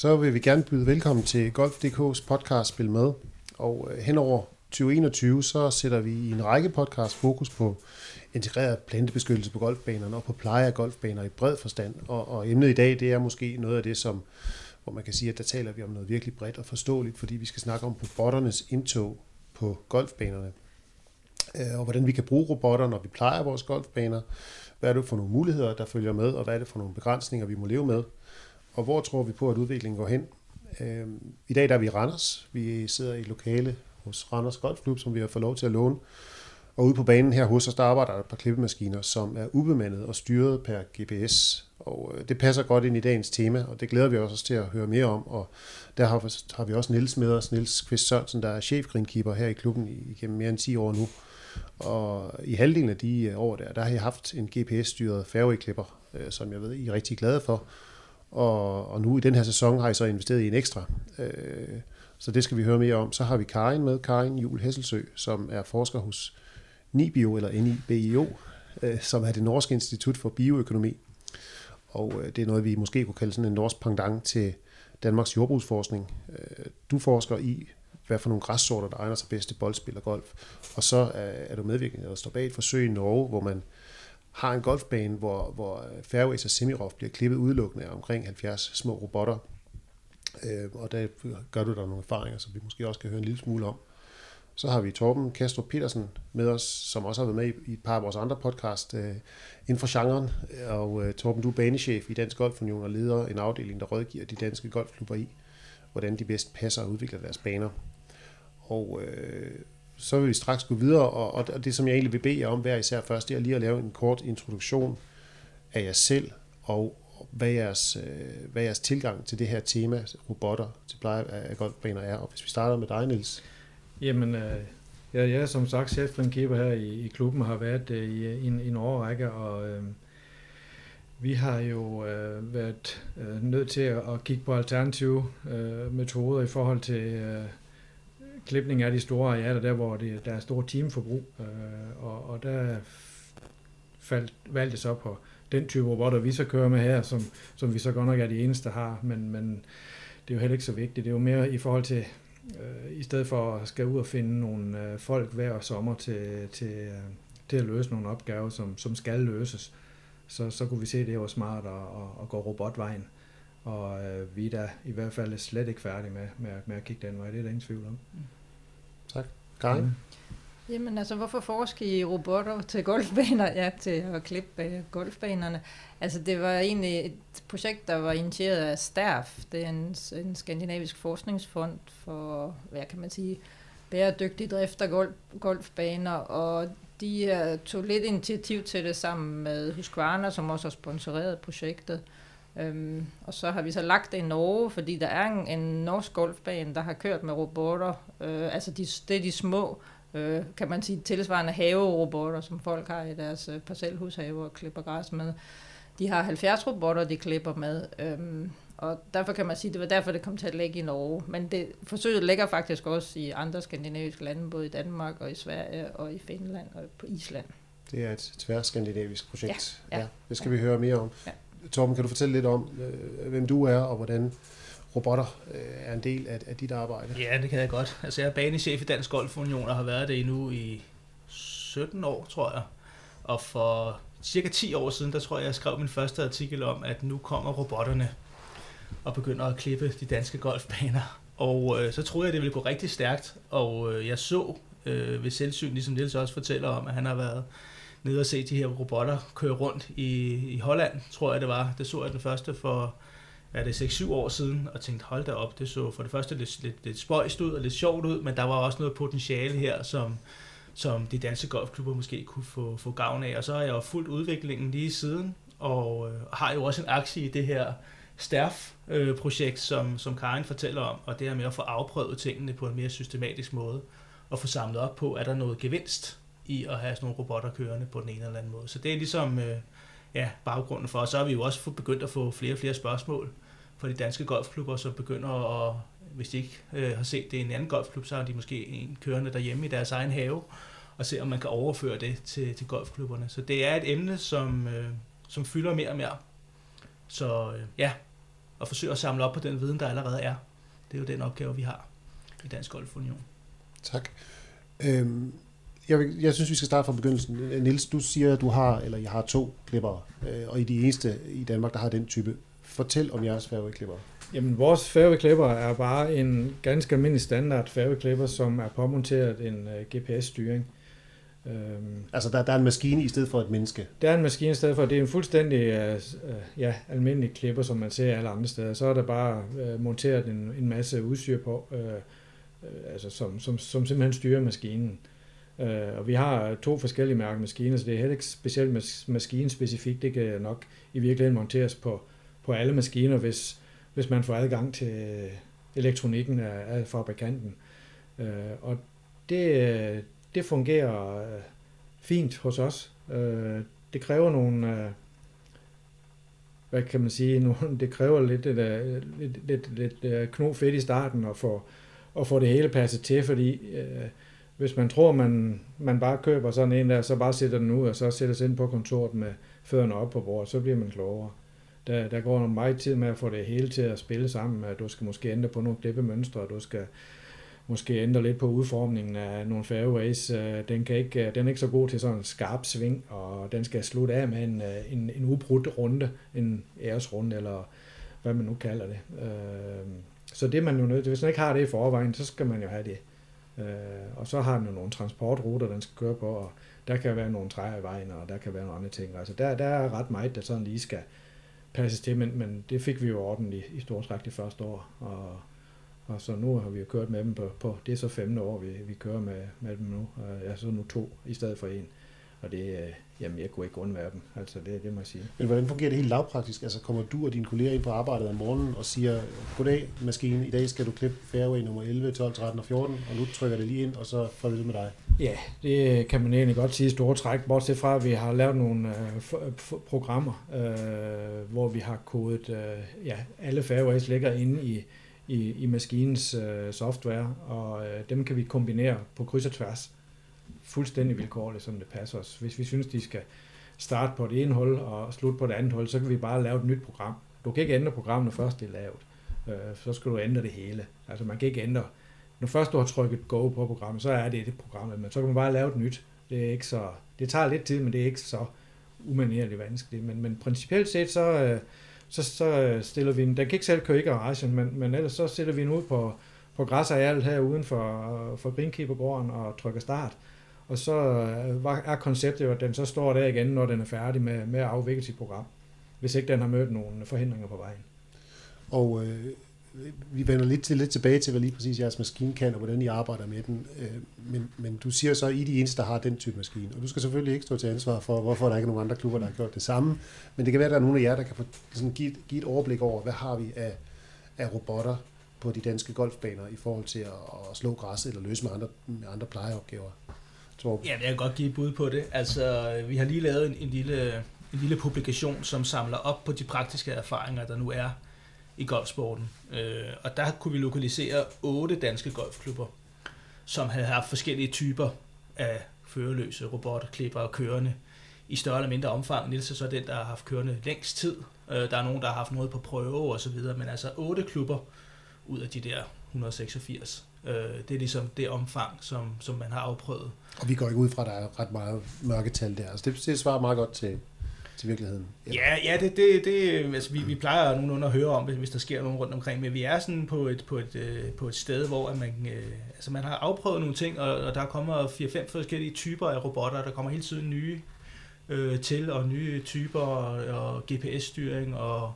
Så vil vi gerne byde velkommen til Golf.dk's podcast Spil Med. Og øh, henover 2021, så sætter vi i en række podcast fokus på integreret plantebeskyttelse på golfbanerne og på pleje af golfbaner i bred forstand. Og, og emnet i dag, det er måske noget af det, som, hvor man kan sige, at der taler vi om noget virkelig bredt og forståeligt, fordi vi skal snakke om robotternes indtog på golfbanerne. Øh, og hvordan vi kan bruge robotter, når vi plejer vores golfbaner. Hvad er det for nogle muligheder, der følger med, og hvad er det for nogle begrænsninger, vi må leve med. Og hvor tror vi på, at udviklingen går hen? Øh, I dag der er vi i Randers. Vi sidder i et lokale hos Randers Golfklub, som vi har fået lov til at låne. Og ude på banen her hos os, der arbejder der et par klippemaskiner, som er ubemandet og styret per GPS. Og øh, det passer godt ind i dagens tema, og det glæder vi os også til at høre mere om. Og der har, vi også Niels med os, Niels Kvist Sørensen, der er chefgreenkeeper her i klubben igennem mere end 10 år nu. Og i halvdelen af de øh, år der, der har jeg haft en GPS-styret fairway-klipper, øh, som jeg ved, I er rigtig glade for. Og, og nu i den her sæson har jeg så investeret i en ekstra. Øh, så det skal vi høre mere om. Så har vi Karin med, Karin Jul Hesselsø, som er forsker hos NIBIO, eller NIBIO, øh, som er det norske institut for bioøkonomi. Og øh, det er noget, vi måske kunne kalde sådan en norsk pendant til Danmarks jordbrugsforskning. Øh, du forsker i, hvad for nogle græssorter, der egner sig bedst til boldspil og golf. Og så er du medvirkende, der står bag et forsøg i Norge, hvor man har en golfbane, hvor, hvor øh, fairways og semirof bliver klippet udelukkende af omkring 70 små robotter. Øh, og der gør du der nogle erfaringer, som vi måske også kan høre en lille smule om. Så har vi Torben Castro Petersen med os, som også har været med i et par af vores andre podcast øh, inden for genren. Og øh, Torben, du er banechef i Dansk Golfunion og leder en afdeling, der rådgiver de danske golfklubber i, hvordan de bedst passer og udvikler deres baner. Og øh, så vil vi straks gå videre, og, og det som jeg egentlig vil bede jer om hver især først, det er lige at lave en kort introduktion af jer selv, og hvad jeres, øh, hvad jeres tilgang til det her tema, robotter til pleje af golfbaner er. Og hvis vi starter med dig, Niels. Jamen, øh, jeg, jeg er som sagt chef keeper her i, i klubben, har været øh, i, en, en årrække, og øh, vi har jo øh, været øh, nødt til at, at kigge på alternative øh, metoder i forhold til øh, klipning af de store arealer, der hvor det, der er stor timeforbrug, øh, og, og der faldt, valgte så på den type robotter, vi så kører med her, som, som vi så godt nok er de eneste, der har, men, men det er jo heller ikke så vigtigt. Det er jo mere i forhold til øh, i stedet for at skal ud og finde nogle øh, folk hver sommer til, til, øh, til at løse nogle opgaver, som, som skal løses, så, så kunne vi se, at det var smart at, at, at gå robotvejen. Og øh, vi er da i hvert fald slet ikke færdige med, med, med at kigge den vej. Det er der ingen tvivl om. Tak. Karin? Mm. Jamen altså, hvorfor forsker I robotter til golfbaner? Ja, til at klippe øh, golfbanerne. Altså, det var egentlig et projekt, der var initieret af STERF. Det er en, en skandinavisk forskningsfond for, hvad kan man sige, bæredygtig drift af golf, golfbaner, og de uh, tog lidt initiativ til det sammen med Husqvarna, som også har sponsoreret projektet. Um, og så har vi så lagt det i Norge, fordi der er en, en norsk golfbane, der har kørt med robotter. Uh, altså de, det er de små øh, kan man sige, tilsvarende haverobotter, som folk har i deres øh, parcelhushave og klipper græs med. De har 70 robotter, de klipper med, øhm, og derfor kan man sige, det var derfor, det kom til at ligge i Norge. Men det, forsøget ligger faktisk også i andre skandinaviske lande, både i Danmark og i Sverige og i Finland og på Island. Det er et tværskandinavisk projekt. Ja, ja, ja. Det skal ja. vi høre mere om. Ja. Torben, kan du fortælle lidt om, øh, hvem du er, og hvordan robotter øh, er en del af, af dit arbejde. Ja, det kan jeg godt. Altså, jeg er banechef i Dansk Golf Union og har været det nu i 17 år, tror jeg. Og for cirka 10 år siden, der tror jeg, jeg skrev min første artikel om, at nu kommer robotterne og begynder at klippe de danske golfbaner. Og øh, så troede jeg, det ville gå rigtig stærkt, og øh, jeg så øh, ved selvsyn, ligesom Niels også fortæller om, at han har været nede og se de her robotter køre rundt i, i Holland, tror jeg det var. Det så jeg den første for er det 6-7 år siden, og tænkte, hold da op, det så for det første lidt, lidt, lidt spøjst ud og lidt sjovt ud, men der var også noget potentiale her, som, som de danske golfklubber måske kunne få, få gavn af. Og så har jeg jo fulgt udviklingen lige siden, og øh, har jo også en aktie i det her STERF-projekt, øh, som, som Karin fortæller om, og det er med at få afprøvet tingene på en mere systematisk måde, og få samlet op på, er der noget gevinst i at have sådan nogle robotter kørende på den ene eller anden måde. Så det er ligesom øh, ja, baggrunden for, og så har vi jo også begyndt at få flere og flere spørgsmål fra de danske golfklubber, som begynder at, hvis de ikke øh, har set det i en anden golfklub, så har de måske en kørende derhjemme i deres egen have, og se om man kan overføre det til, til golfklubberne. Så det er et emne, som, øh, som fylder mere og mere. Så øh, ja, og forsøge at samle op på den viden, der allerede er. Det er jo den opgave, vi har i Dansk Golf Union. Tak. Øhm, jeg, vil, jeg synes, vi skal starte fra begyndelsen. Nils, du siger, at du har, eller jeg har to klipper, øh, og I de eneste i Danmark, der har den type. Fortæl om jeres fairway-klipper. Jamen, vores fairway-klipper er bare en ganske almindelig standard fairway-klipper, som er påmonteret en uh, GPS-styring. Øhm, altså, der, der er en maskine i stedet for et menneske? Der er en maskine i stedet for. Det er en fuldstændig uh, ja, almindelig klipper, som man ser alle andre steder. Så er der bare uh, monteret en, en masse udstyr på, uh, uh, altså, som, som, som simpelthen styrer maskinen. Øh, og vi har to forskellige mærke maskiner, så det er heller ikke specielt mas- maskinespecifikt. Det kan nok i virkeligheden monteres på, på alle maskiner, hvis, hvis man får adgang til elektronikken af, af fabrikanten. Øh, og det, det fungerer øh, fint hos os. Øh, det kræver nogle, øh, hvad kan man sige, nogle, det kræver lidt, øh, lidt, lidt, lidt, lidt knofedt i starten at få, at få det hele passet til, fordi øh, hvis man tror, man, man bare køber sådan en der, så bare sætter den ud, og så sætter sig ind på kontoret med fødderne op på bordet, så bliver man klogere. Der, der går en meget tid med at få det hele til at spille sammen. Du skal måske ændre på nogle klippemønstre, du skal måske ændre lidt på udformningen af nogle fairways. Øh, den, kan ikke, øh, den er ikke så god til sådan en skarp sving, og den skal slutte af med en, øh, en, en ubrudt runde, en æresrunde, eller hvad man nu kalder det. Så det er man jo nødt til. Hvis man ikke har det i forvejen, så skal man jo have det. Øh, Og så har den jo nogle transportruter, den skal køre på, og der kan være nogle træer i vejen, og der kan være nogle andre ting. Altså der, der er ret meget, der sådan lige skal, passes til, men, men det fik vi jo ordentligt i, i stort træk det første år, og, og så nu har vi jo kørt med dem på, på det er så femte år, vi, vi kører med, med dem nu, øh, og jeg så nu to i stedet for en, og det, jamen jeg kunne ikke undvære dem, altså det, det må jeg sige. Men hvordan fungerer det helt lavpraktisk? Altså kommer du og dine kolleger ind på arbejdet om morgenen og siger, goddag maskine, i dag skal du klippe fairway nummer 11, 12, 13 og 14, og nu trykker det lige ind, og så får vi det med dig? Ja, det kan man egentlig godt sige i store træk, bortset fra, at vi har lavet nogle øh, programmer, øh, hvor vi har kodet, øh, ja, alle fairways ligger inde i, i, i maskinens øh, software, og øh, dem kan vi kombinere på kryds og tværs fuldstændig vilkårligt, som det passer os. Hvis vi synes, de skal starte på det ene hul og slutte på det andet hul, så kan vi bare lave et nyt program. Du kan ikke ændre programmet, når først det er lavet. Øh, så skal du ændre det hele. Altså man kan ikke ændre når først du har trykket go på programmet, så er det det programmet, men så kan man bare lave et nyt. Det, er ikke så, det tager lidt tid, men det er ikke så umanerligt vanskeligt. Men, men principielt set, så, øh, så, så øh, stiller vi en, den kan ikke selv køre i garagen, men, men ellers så stiller vi den ud på, på græsarealet her uden for, øh, for Greenkeeper-gården og trykker start. Og så øh, er konceptet jo, at den så står der igen, når den er færdig med, med at afvikle sit program, hvis ikke den har mødt nogle forhindringer på vejen. Og øh, vi vender lidt, til, lidt tilbage til, hvad lige præcis jeres maskine kan, og hvordan I arbejder med den. Øh, men, men du siger så, at I er de eneste, der har den type maskine. Og du skal selvfølgelig ikke stå til ansvar for, hvorfor der ikke er nogen andre klubber, der har gjort det samme. Men det kan være, at der er nogle af jer, der kan få, sådan, give, give et overblik over, hvad har vi af, af robotter på de danske golfbaner i forhold til at, at slå græs eller løse med andre, med andre plejeopgaver. Torben. Ja, jeg kan godt give et bud på det. Altså, vi har lige lavet en, en, lille, en lille publikation, som samler op på de praktiske erfaringer, der nu er i golfsporten. Øh, og der kunne vi lokalisere otte danske golfklubber, som havde haft forskellige typer af førerløse robotter, klipper og kørende i større eller mindre omfang. Nils er så den, der har haft kørende længst tid. Øh, der er nogen, der har haft noget på prøve og så videre, men altså otte klubber ud af de der 186. Øh, det er ligesom det omfang, som, som man har afprøvet. Og vi går ikke ud fra, at der er ret meget mørketal der. Altså det, det svarer meget godt til, til virkeligheden. Ja, ja det, det, det altså, vi, vi plejer nogenlunde at høre om, hvis, hvis der sker nogen rundt omkring, men vi er sådan på et, på et, øh, på et sted, hvor at man, øh, altså man har afprøvet nogle ting, og, og der kommer 4-5 forskellige typer af robotter, der kommer hele tiden nye øh, til, og nye typer, og, og GPS-styring, og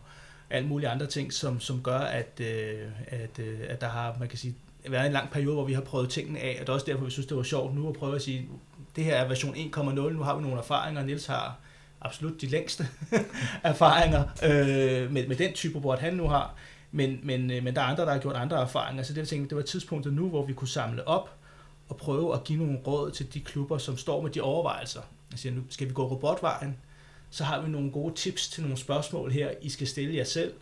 alt mulige andre ting, som, som gør, at, øh, at, øh, at der har, man kan sige, været en lang periode, hvor vi har prøvet tingene af, og det er også derfor, vi synes, det var sjovt nu at prøve at sige, det her er version 1.0, nu har vi nogle erfaringer, Niels har absolut de længste erfaringer øh, med, med den type robot, han nu har. Men, men, øh, men der er andre, der har gjort andre erfaringer, så det, jeg tænkte, det var tidspunktet nu, hvor vi kunne samle op og prøve at give nogle råd til de klubber, som står med de overvejelser. Jeg siger, nu skal vi gå robotvejen, så har vi nogle gode tips til nogle spørgsmål her, I skal stille jer selv,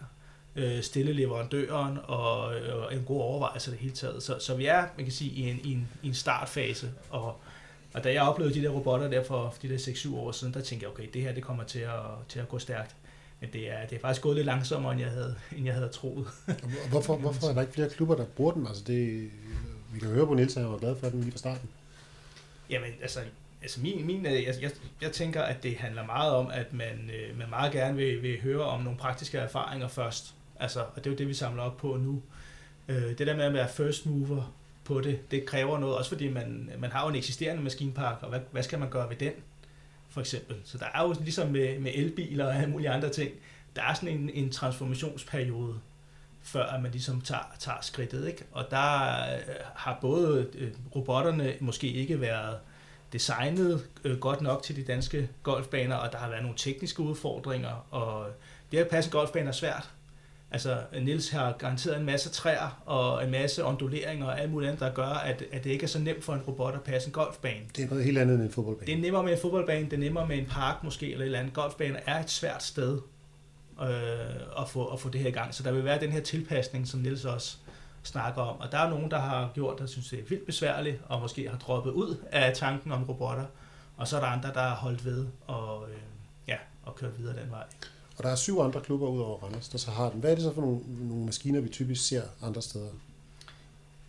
øh, stille leverandøren og, og en god overvejelse det hele taget. Så, så vi er, man kan sige, i en, i en, i en startfase, og og da jeg oplevede de der robotter der for de der 6-7 år siden, der tænkte jeg, okay, det her det kommer til at, til at gå stærkt. men det er, det er faktisk gået lidt langsommere, end jeg havde, end jeg havde troet. Hvorfor, hvorfor er der ikke flere klubber, der bruger den? Altså det, vi kan høre på Niels, at han var glad for den lige fra starten. Jamen, altså, altså min, min, øh, jeg, jeg, jeg tænker, at det handler meget om, at man, øh, man meget gerne vil, vil høre om nogle praktiske erfaringer først. Altså, og det er jo det, vi samler op på nu. Øh, det der med at være first mover på det, det kræver noget, også fordi man, man har jo en eksisterende maskinpark, og hvad, hvad skal man gøre ved den, for eksempel. Så der er jo ligesom med, med elbiler og alle mulige andre ting, der er sådan en, en transformationsperiode, før at man ligesom tager, tager skridtet. Ikke? Og der øh, har både øh, robotterne måske ikke været designet øh, godt nok til de danske golfbaner, og der har været nogle tekniske udfordringer, og det at passe en golfbane er svært. Altså, Nils har garanteret en masse træer og en masse onduleringer og alt muligt andet, der gør, at, at det ikke er så nemt for en robot at passe en golfbane. Det er noget helt andet end en fodboldbane. Det er nemmere med en fodboldbane, det er nemmere med en park måske, eller et eller andet. Golfbane er et svært sted øh, at, få, at få det her i gang. Så der vil være den her tilpasning, som Nils også snakker om. Og der er nogen, der har gjort, der synes, det er vildt besværligt, og måske har droppet ud af tanken om robotter. Og så er der andre, der har holdt ved og, øh, ja, og kørt videre den vej. Og der er syv andre klubber ud over Randers, der så har den. Hvad er det så for nogle, nogle maskiner, vi typisk ser andre steder?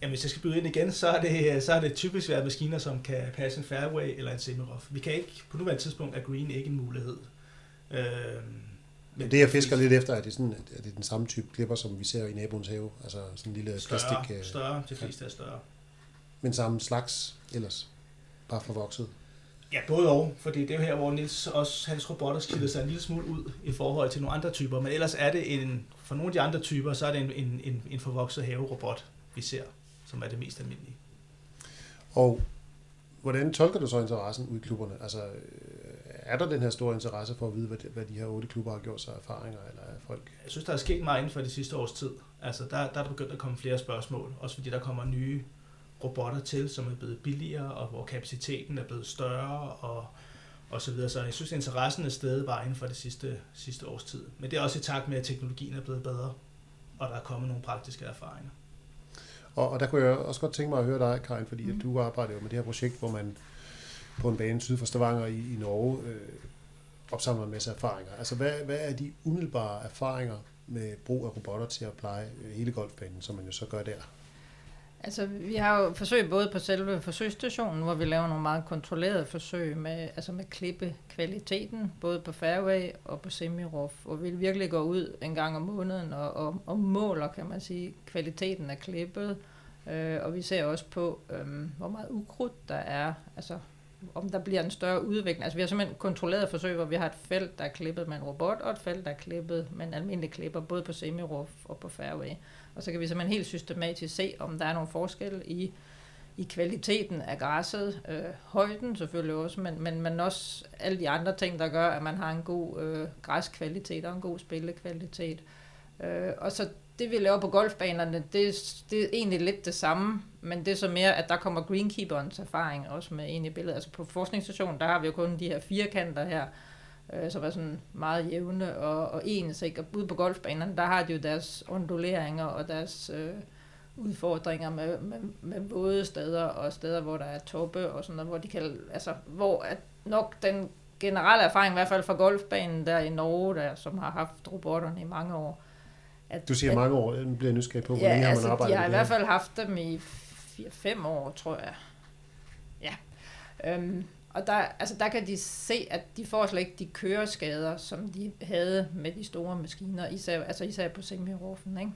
Jamen, hvis jeg skal byde ind igen, så er det, så er det typisk været maskiner, som kan passe en fairway eller en semi-rough. Vi kan ikke, på nuværende tidspunkt er green ikke en mulighed. Øh, men det jeg fisker lidt efter, er det, sådan, er det den samme type klipper, som vi ser i naboens have? Altså sådan en lille større, plastik... Øh, større, de fleste er større. Men samme slags ellers? Bare forvokset? Ja, både og, fordi det er jo her, hvor Nils også, hans robotter skiller sig en lille smule ud i forhold til nogle andre typer, men ellers er det en, for nogle af de andre typer, så er det en, en, en, en forvokset haverobot, vi ser, som er det mest almindelige. Og hvordan tolker du så interessen ud i klubberne? Altså, er der den her store interesse for at vide, hvad de, hvad de her otte klubber har gjort sig erfaringer, eller er folk? Jeg synes, der er sket meget inden for de sidste års tid. Altså, der, der er der begyndt at komme flere spørgsmål, også fordi der kommer nye robotter til, som er blevet billigere, og hvor kapaciteten er blevet større, og, og så videre. Så jeg synes, at interessen er stedet bare inden for det sidste, sidste års tid. Men det er også i takt med, at teknologien er blevet bedre, og der er kommet nogle praktiske erfaringer. Og, og der kunne jeg også godt tænke mig at høre dig, Karin, fordi mm. at du arbejder jo med det her projekt, hvor man på en bane syd for Stavanger i, i Norge øh, opsamler en masse erfaringer. Altså, hvad, hvad er de umiddelbare erfaringer med brug af robotter til at pleje øh, hele golfbanen, som man jo så gør der? Altså, vi har jo forsøg både på selve forsøgsstationen, hvor vi laver nogle meget kontrollerede forsøg med, altså med klippe kvaliteten, både på fairway og på semi-rough, hvor vi virkelig går ud en gang om måneden og, og, og måler, kan man sige, kvaliteten af klippet. Øh, og vi ser også på, øh, hvor meget ukrudt der er, altså om der bliver en større udvikling. Altså vi har simpelthen kontrolleret forsøg, hvor vi har et felt, der er klippet med en robot, og et felt, der er klippet med en almindelig klipper, både på semi og på fairway. Og så kan vi simpelthen helt systematisk se, om der er nogle forskelle i, i kvaliteten af græsset, øh, højden selvfølgelig også, men, men, men også alle de andre ting, der gør, at man har en god øh, græskvalitet og en god spillekvalitet. Øh, og så det vi laver på golfbanerne, det, det er egentlig lidt det samme, men det er så mere, at der kommer greenkeeperens erfaring også med ind i billedet. Altså på forskningsstationen, der har vi jo kun de her firkanter her, øh, som er sådan meget jævne og, og ens. Ikke? Og ude på golfbanerne, der har de jo deres onduleringer og deres øh, udfordringer med, med, med våde steder og steder, hvor der er toppe og sådan noget, hvor de kan, altså, hvor at nok den generelle erfaring, i hvert fald fra golfbanen der i Norge, der, som har haft robotterne i mange år, at, du siger at, mange år, nu bliver nysgerrig på, hvor ja, længe altså, har man arbejdet Jeg har i hvert fald haft dem i 4-5 år, tror jeg. Ja. Øhm, og der, altså der kan de se, at de får slet ikke de køreskader, som de havde med de store maskiner, især, altså især på semirofen, ikke?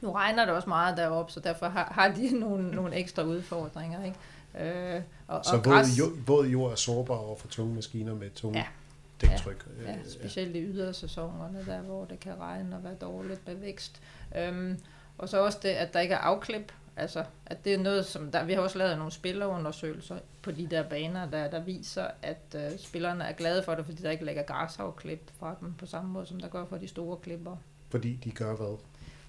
Nu regner det også meget deroppe, så derfor har, har de nogle, nogle ekstra udfordringer. Ikke? Øh, og, så og våd, jord, våd jord er sårbar over for tunge maskiner med tunge ja, dæktryk. Ja, ja, specielt i ydersæsonerne, der hvor det kan regne og være dårligt med vækst. Øhm, og så også det, at der ikke er afklip. Altså, at det er noget, som der, vi har også lavet nogle spillerundersøgelser på de der baner, der, der viser, at øh, spillerne er glade for det, fordi der ikke lægger græshavklip fra dem på samme måde, som der gør for de store klipper. Fordi de gør hvad?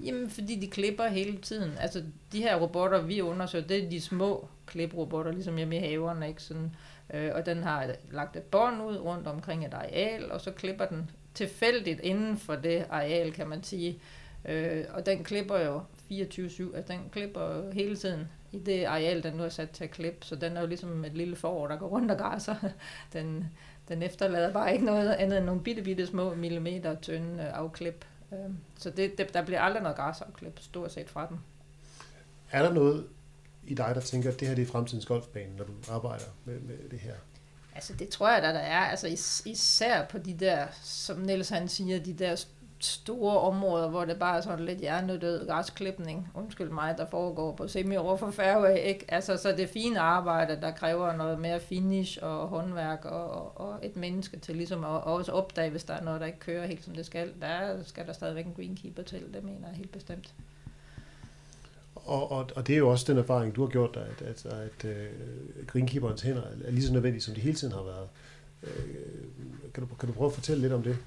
Jamen, fordi de klipper hele tiden. Altså, de her robotter, vi undersøger, det er de små kliprobotter, ligesom hjemme i haverne, ikke? Sådan, øh, og den har lagt et bånd ud rundt omkring et areal, og så klipper den tilfældigt inden for det areal, kan man sige. Øh, og den klipper jo 24-7, altså den klipper hele tiden i det areal, den nu er sat til at klippe, så den er jo ligesom et lille forår, der går rundt og græsser. Den, den efterlader bare ikke noget andet end nogle bitte, bitte små millimeter tynde øh, afklip. Øhm, Så det, det, der bliver aldrig noget græsafklip, stort set fra dem. Er der noget i dig, der tænker, at det her det er fremtidens golfbane, når du arbejder med, med det her? Altså det tror jeg da, der er. Altså is- især på de der, som Niels han siger, de der store områder, hvor det bare er sådan lidt hjernedød græsklipning, undskyld mig, der foregår på semi for Fairway, ikke? Altså, så det fine arbejde, der kræver noget mere finish og håndværk og, og et menneske til ligesom at også opdage, hvis der er noget, der ikke kører helt som det skal. Der skal der stadigvæk en greenkeeper til, det mener jeg helt bestemt. Og, og, og det er jo også den erfaring, du har gjort dig, at, at, at uh, greenkeeperens hænder er lige så nødvendige, som de hele tiden har været. Uh, kan, du, kan du prøve at fortælle lidt om det?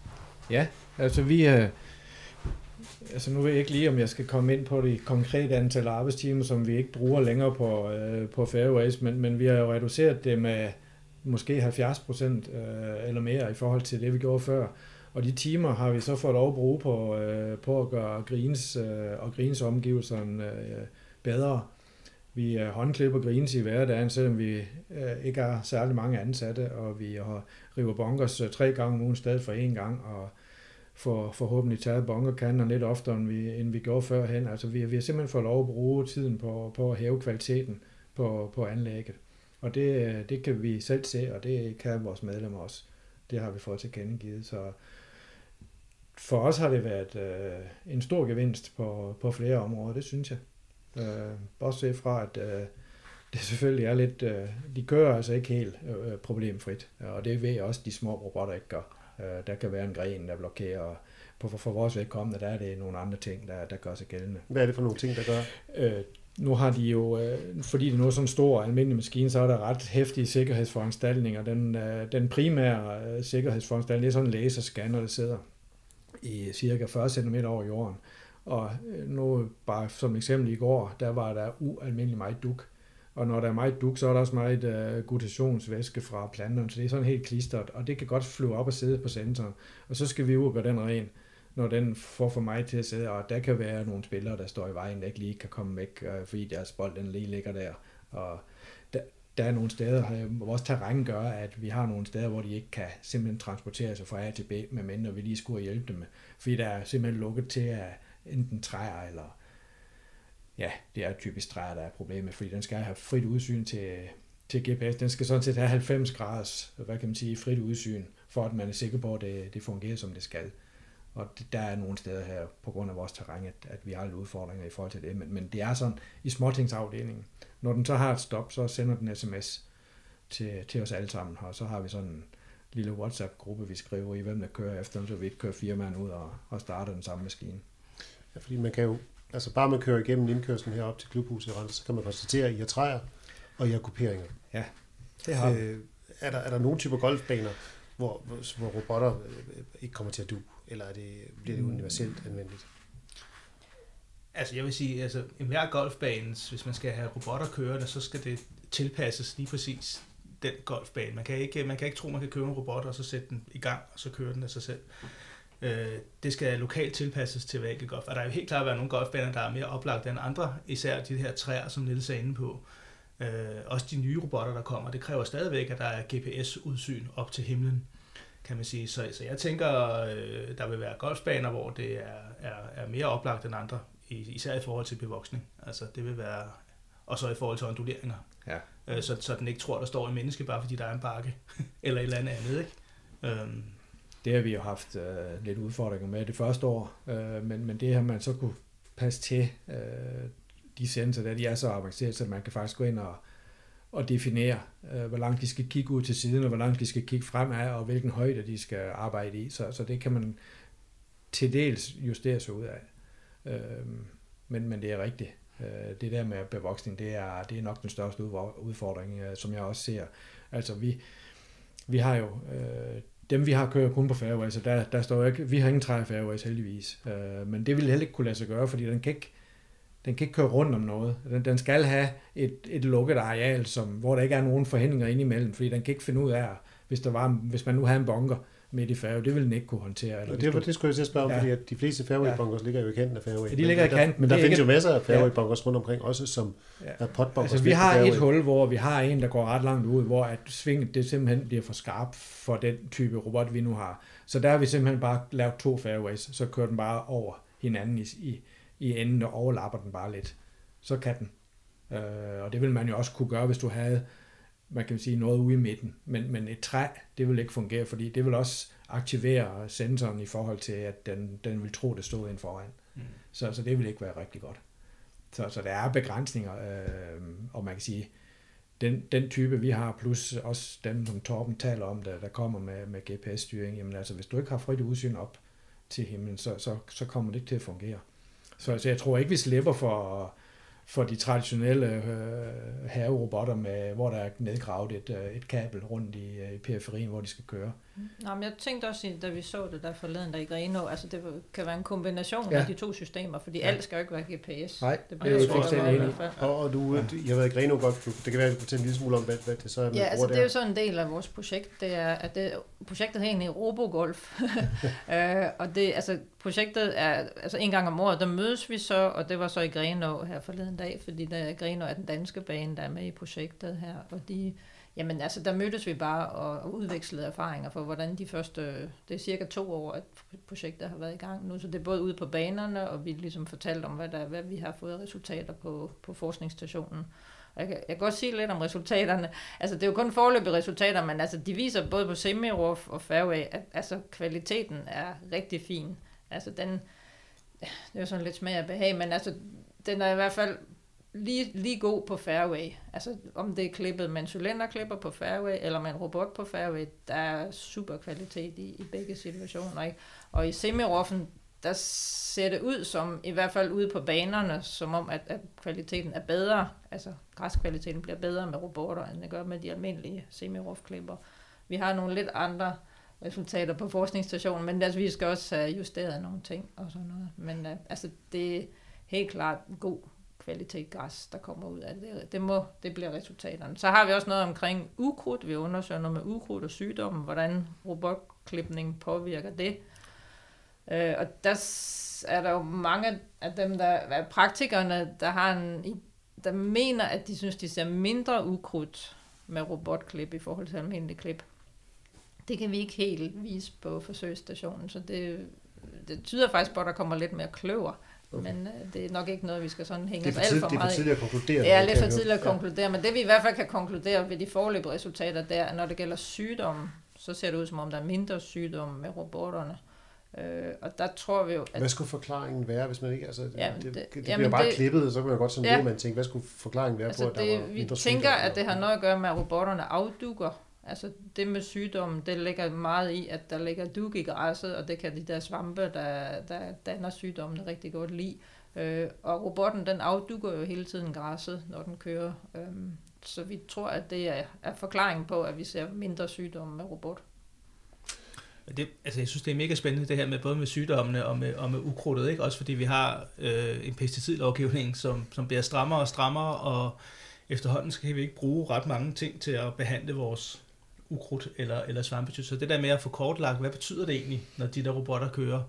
Ja, altså vi Øh, Altså nu ved jeg ikke lige, om jeg skal komme ind på det konkrete antal arbejdstimer, som vi ikke bruger længere på, øh, på Fairways, men, men vi har jo reduceret det med måske 70 procent øh, eller mere i forhold til det, vi gjorde før. Og de timer har vi så fået lov at bruge på, øh, på at gøre greens øh, og grins omgivelserne øh, bedre. Vi er håndklipper grines i hverdagen, selvom vi øh, ikke har særlig mange ansatte, og vi har river bunkers øh, tre gange om ugen i stedet for én gang, og får forhåbentlig taget bunkerkanter lidt oftere, end vi, end vi gjorde førhen. Altså vi, vi har simpelthen fået lov at bruge tiden på, på at hæve kvaliteten på, på anlægget. Og det, øh, det kan vi selv se, og det kan vores medlemmer også. Det har vi fået til kendegivet. Så for os har det været øh, en stor gevinst på, på flere områder, det synes jeg. Øh, bortset fra, at øh, det selvfølgelig er lidt, øh, de kører altså ikke helt øh, problemfrit, og det ved jeg også, de små robotter ikke gør. Øh, der kan være en gren, der blokerer, og på, for, for vores vedkommende, der er det nogle andre ting, der, der gør sig gældende. Hvad er det for nogle ting, der gør? Øh, nu har de jo, øh, fordi det nu er sådan en stor almindelig maskine, så er der ret hæftige sikkerhedsforanstaltninger. Den, øh, den primære øh, sikkerhedsforanstaltning, det er sådan en laserscanner, der sidder i cirka 40 cm over jorden. Og øh, nu bare som eksempel i går, der var der ualmindelig meget duk. Og når der er meget duk, så er der også meget uh, gutationsvæske fra planterne, så det er sådan helt klistret, og det kan godt flyve op og sidde på sensoren. Og så skal vi ud og gøre den ren, når den får for mig til at sidde, og der kan være nogle spillere, der står i vejen, der ikke lige kan komme væk, uh, fordi deres bold den lige ligger der. Og der, der er nogle steder, hvor vores terræn gør, at vi har nogle steder, hvor de ikke kan simpelthen transportere sig fra A til B, medmindre vi lige skulle hjælpe dem. Fordi der er simpelthen lukket til at enten træer eller ja, det er typisk træer, der er problemet, fordi den skal have frit udsyn til, til GPS. Den skal sådan set have 90 graders, hvad kan man sige, frit udsyn, for at man er sikker på, at det, det fungerer, som det skal. Og det, der er nogle steder her, på grund af vores terræn, at, at vi har lidt udfordringer i forhold til det. Men, men det er sådan, i småtingsafdelingen, når den så har et stop, så sender den sms til, til os alle sammen, og så har vi sådan en lille WhatsApp-gruppe, vi skriver i, hvem der kører efter, så vi ikke kører firmaen ud og, og starter den samme maskine. Ja, fordi man kan jo, altså bare man kører igennem indkørslen herop til klubhuset i Randers, så kan man konstatere, at I har træer, og I har kuperinger. Ja, det har. Øh, er, der, er der nogle typer golfbaner, hvor, hvor, robotter øh, ikke kommer til at du, eller er det, bliver det universelt anvendeligt? Altså jeg vil sige, altså enhver golfbane, hvis man skal have robotter kørende, så skal det tilpasses lige præcis den golfbane. Man kan ikke, man kan ikke tro, man kan købe en robot og så sætte den i gang, og så køre den af sig selv. Øh, det skal lokalt tilpasses til hver enkelt golf. Og der er jo helt klart været nogle golfbaner, der er mere oplagt end andre, især de her træer, som Niels er inde på. Øh, også de nye robotter, der kommer, det kræver stadigvæk, at der er GPS-udsyn op til himlen, kan man sige. Så, så jeg tænker, øh, der vil være golfbaner, hvor det er, er, er mere oplagt end andre, især i forhold til bevoksning. Altså det vil være, og så i forhold til onduleringer. Ja. Øh, så, så den ikke tror, der står en menneske, bare fordi der er en bakke, eller et eller andet andet, ikke? Øhm, det har vi jo haft øh, lidt udfordringer med det første år, øh, men, men det har man så kunne passe til, øh, de sensorer der, de er så avancerede, så man kan faktisk gå ind og, og definere, øh, hvor langt de skal kigge ud til siden, og hvor langt de skal kigge fremad, og hvilken højde de skal arbejde i. Så, så det kan man til dels justere sig ud af. Øh, men, men det er rigtigt. Øh, det der med bevoksning, det er, det er nok den største udfordring, øh, som jeg også ser. Altså vi, vi har jo, øh, dem vi har kører kun på fairways, så der, der står ikke, vi har ingen træ fairways heldigvis, øh, men det vil heller ikke kunne lade sig gøre, fordi den kan ikke, den kan ikke køre rundt om noget. Den, den skal have et, et lukket areal, som, hvor der ikke er nogen forhindringer indimellem, fordi den kan ikke finde ud af, hvis, der var, hvis man nu havde en bunker, midt i fairway. Det vil den ikke kunne håndtere. Eller Og det, var, det skulle jeg til at spørge om, Ja. ja. fordi at de fleste fairway Ja. ligger jo i kanten af fairway. Ja, de ligger i Men kanten. Der, men der Det er findes ikke- jo masser af fairway bunkers rundt omkring, også som Ja. er potbunkers. Altså, vi har et hul, hvor vi har en, der går ret langt ud, hvor at svinget det simpelthen bliver for skarp for den type robot, vi nu har. Så der har vi simpelthen bare lavet to fairways, så kører den bare over hinanden i, i, i enden og overlapper den bare lidt. Så kan den. Øh, og det vil man jo også kunne gøre, hvis du havde man kan sige noget ude i midten. Men, men et træ, det vil ikke fungere, fordi det vil også aktivere sensoren i forhold til, at den, den vil tro, det stod ind foran. Mm. Så, så det vil ikke være rigtig godt. Så, så der er begrænsninger, øh, og man kan sige, den, den type, vi har, plus også dem, som Torben taler om, der, der kommer med, med GPS-styring, jamen altså, hvis du ikke har frit udsyn op til himlen, så, så, så kommer det ikke til at fungere. Så, så jeg tror ikke, vi slipper for, for de traditionelle øh, haverobotter, med, hvor der er nedgravet et, øh, et kabel rundt i, øh, i periferien, hvor de skal køre. Nå, men jeg tænkte også, da vi så det der forleden der i Greno, altså det kan være en kombination Ja. af de to systemer, fordi Ja. alt skal jo ikke være GPS. Nej, det det er bliver jeg svært at fuldstændig enig. Og, og du, ja. I har været i Greno Golfklub. Det kan være, at du kan fortælle en lille smule om, hvad, hvad det så er, man Ja, altså det er jo sådan en del af vores projekt, det er, at det, projektet hedder egentlig Robogolf. øh, og det, altså projektet er, altså en gang om året, der mødes vi så, og det var så i Grenå her forleden dag, fordi der, Grenå er den danske bane, der er med i projektet her, og de, jamen altså der mødtes vi bare og, udvekslede erfaringer for, hvordan de første, det er cirka to år, at projektet har været i gang nu, så det er både ude på banerne, og vi ligesom fortalt om, hvad, der, hvad vi har fået resultater på, på forskningsstationen. Og jeg kan, jeg kan godt sige lidt om resultaterne. Altså, det er jo kun forløbige resultater, men altså, de viser både på Semirov og fairway, at altså, kvaliteten er rigtig fin. Altså, den, det er jo sådan lidt smag af behag, men altså, den er i hvert fald lige, lige god på fairway. Altså, om det er klippet med en cylinderklipper på fairway, eller med en robot på fairway, der er super kvalitet i, i begge situationer. Ikke? Og i semi der ser det ud som, i hvert fald ude på banerne, som om, at, at kvaliteten er bedre, altså græskvaliteten bliver bedre med robotter, end det gør med de almindelige semi Vi har nogle lidt andre resultater på forskningsstationen, men altså, vi skal også have justeret nogle ting og sådan noget. Men øh, altså, det er helt klart god kvalitet græs, der kommer ud af det. Det, må, det bliver resultaterne. Så har vi også noget omkring ukrudt. Vi undersøger noget med ukrudt og sygdommen, hvordan robotklipning påvirker det. Øh, og der er der jo mange af dem, der er praktikerne, der har en, der mener, at de synes, de ser mindre ukrudt med robotklip i forhold til almindelig klip. Det kan vi ikke helt vise på forsøgsstationen, så det, det tyder faktisk på, at der kommer lidt mere kløver. Okay. Men øh, det er nok ikke noget, vi skal sådan hænge det er for, alt tid, for det er meget for tidligt at konkludere. Det er kan lidt for jeg tidligt at konkludere, men det vi i hvert fald kan konkludere ved de forløbige resultater, det er, at når det gælder sygdomme, så ser det ud som om, der er mindre sygdomme med robotterne. Øh, og der tror vi jo, At... Hvad skulle forklaringen være, hvis man ikke... Altså, Jamen, det, det, det- det bliver jamen, bare det- klippet, så kan man godt som Ja. ja. man tænke, hvad skulle forklaringen være altså på, at der var det, vi mindre tænker, sygdom? at det har noget at gøre med, at robotterne afdukker. Altså det med sygdommen, det ligger meget i, at der ligger dug i græsset, og det kan de der svampe, der, der danner sygdommen rigtig godt lide. Øh, og robotten, den afdukker jo hele tiden græsset, når den kører. Øh, så vi tror, at det er, er forklaringen på, at vi ser mindre sygdomme med robot. Det, altså jeg synes, det er mega spændende det her med både med sygdommene og med, og med ukrudtet, ikke? også fordi vi har øh, en pesticidlovgivning, som, som bliver strammere og strammere, og efterhånden skal vi ikke bruge ret mange ting til at behandle vores ukrudt eller, eller svampetyt. Så det der med at få kortlagt, hvad betyder det egentlig, når de der robotter kører?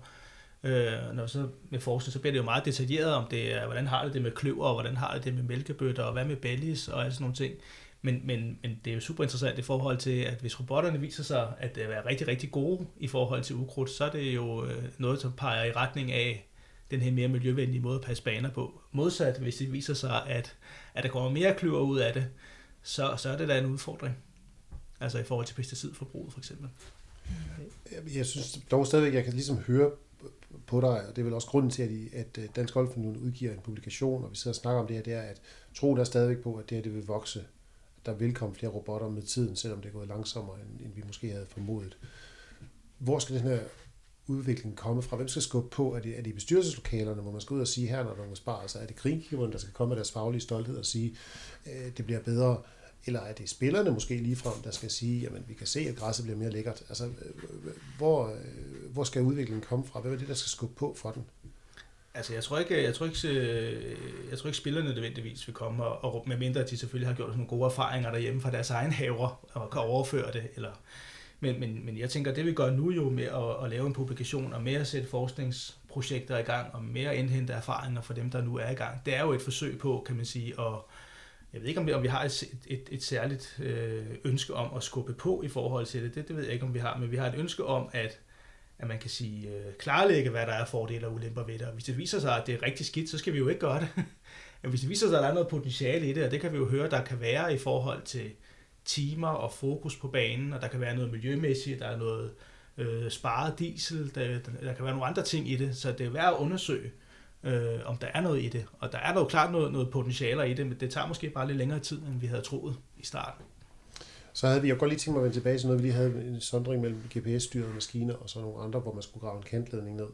Øh, når så med forskning, så bliver det jo meget detaljeret om det er, hvordan har det det med kløver, og hvordan har det det med mælkebøtter, og hvad med bellies, og alle sådan nogle ting. Men, men, men det er jo super interessant i forhold til, at hvis robotterne viser sig at øh, være rigtig, rigtig gode i forhold til ukrudt, så er det jo øh, noget, som peger i retning af den her mere miljøvenlige måde at passe baner på. Modsat, hvis det viser sig, at, at der kommer mere kløver ud af det, så, så er det da en udfordring. Altså i forhold til pesticidforbruget for eksempel. Jeg- Jeg synes dog stadigvæk, jeg kan ligesom høre på dig, og det er vel også grunden til, at, I, at øh, Dansk Golfunion udgiver en publikation, og vi sidder og snakker om det her, det er, at tro der stadigvæk på, at det her det vil vokse. Der vil komme flere robotter med tiden, selvom det er gået langsommere, end, end vi måske havde formodet. Hvor skal den her udvikling komme fra? Hvem skal skubbe på? Er det, er det i bestyrelseslokalerne, hvor man skal ud og sige, her når der er nogle besparelser? Er det kringgiverne, der skal komme med deres faglige stolthed og sige, øh, det bliver bedre? Eller er det spillerne måske ligefrem, der skal sige, jamen vi kan se, at græsset bliver mere lækkert? Altså, øh, øh, hvor, øh, hvor skal udviklingen komme fra? Hvad er det, der skal skubbe på for den? Altså, jeg tror ikke, jeg tror ikke, jeg tror ikke spillerne nødvendigvis vil komme, og, og med mindre at de selvfølgelig har gjort nogle gode erfaringer derhjemme fra deres egen haver, og kan overføre det, eller Men, men, men jeg tænker, det vi gør nu jo med at, at lave en publikation og med at sætte forskningsprojekter i gang og med at indhente erfaringer for dem, der nu er i gang, det er jo et forsøg på, kan man sige, at jeg ved ikke, om vi, om vi har et, et, et særligt øh, ønske om at skubbe på i forhold til det. det. Det ved jeg ikke, om vi har, men vi har et ønske om, at, at man kan sige, øh, klarlægge, hvad der er fordele og ulemper ved det. Og hvis det viser sig, at det er rigtig skidt, så skal vi jo ikke gøre det. men hvis det viser sig, at der er noget potentiale i det, og det kan vi jo høre, der kan være i forhold til timer og fokus på banen, og der kan være noget miljømæssigt, der er noget øh, sparet diesel, der, der, der kan være nogle andre ting i det, så det er værd at undersøge, øh, om der er noget i det. Og der er jo klart noget, noget potentialer i det, men det tager måske bare lidt længere tid, end vi havde troet i starten. Så havde vi, jeg godt lige tænkt mig at vende tilbage til noget, vi lige havde en sondring mellem GPS-styrede maskiner og så nogle andre, hvor man skulle grave en kantledning ned.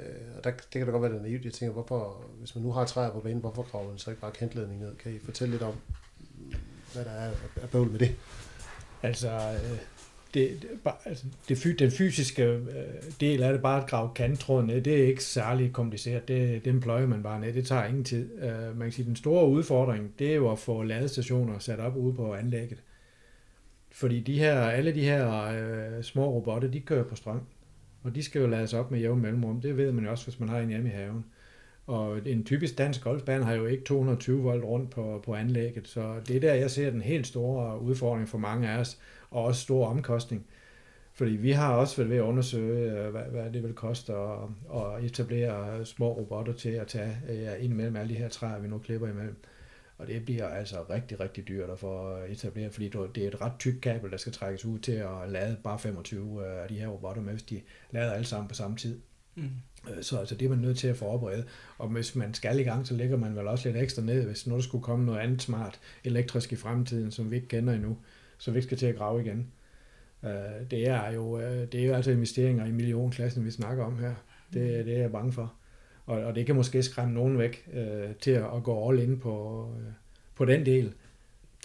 Øh, og der, det kan da godt være, det er naivt. Jeg tænker, hvorfor, hvis man nu har træer på banen, hvorfor graver man så ikke bare kantledning ned? Kan I fortælle lidt om, hvad der er af bøvl med det? Altså, øh, det, det, altså det, den fysiske øh, del af det, bare at grave kanttråden ned, det er ikke særlig kompliceret. Det, den pløjer man bare ned. Det tager ingen tid. Uh, man kan sige, den store udfordring, det er jo at få ladestationer sat op ude på anlægget. Fordi de her, alle de her uh, små robotter, de kører på strøm. Og de skal jo lades op med jævn mellemrum. Det ved man jo også, hvis man har en hjemme i haven. Og en typisk dansk golfbane har jo ikke 220 volt rundt på, på anlægget, så det er der, jeg ser den helt store udfordring for mange af os, og også stor omkostning. Fordi vi har også været ved at undersøge, øh, hvad, hvad det vil koste at, at etablere små robotter til at tage ja, ind imellem alle de her træer, vi nu klipper imellem. Og det bliver altså rigtig, rigtig dyrt at få etableret, fordi det er et ret tykt kabel, der skal trækkes ud til at lade bare 25 øh, af de her robotter med, hvis de lader alle sammen på samme tid. Mm. Øh, så altså, det er man nødt til at forberede. Og hvis man skal i gang, så lægger man vel også lidt ekstra ned, hvis nu der skulle komme noget andet smart elektrisk i fremtiden, som vi ikke kender endnu, så vi ikke skal til at grave igen. Øh, det er jo, øh, det er jo altså investeringer i millionklassen, vi snakker om her. Det, det er jeg bange for. Og, og det kan måske skræmme nogen væk til at, gå all in på, på den del.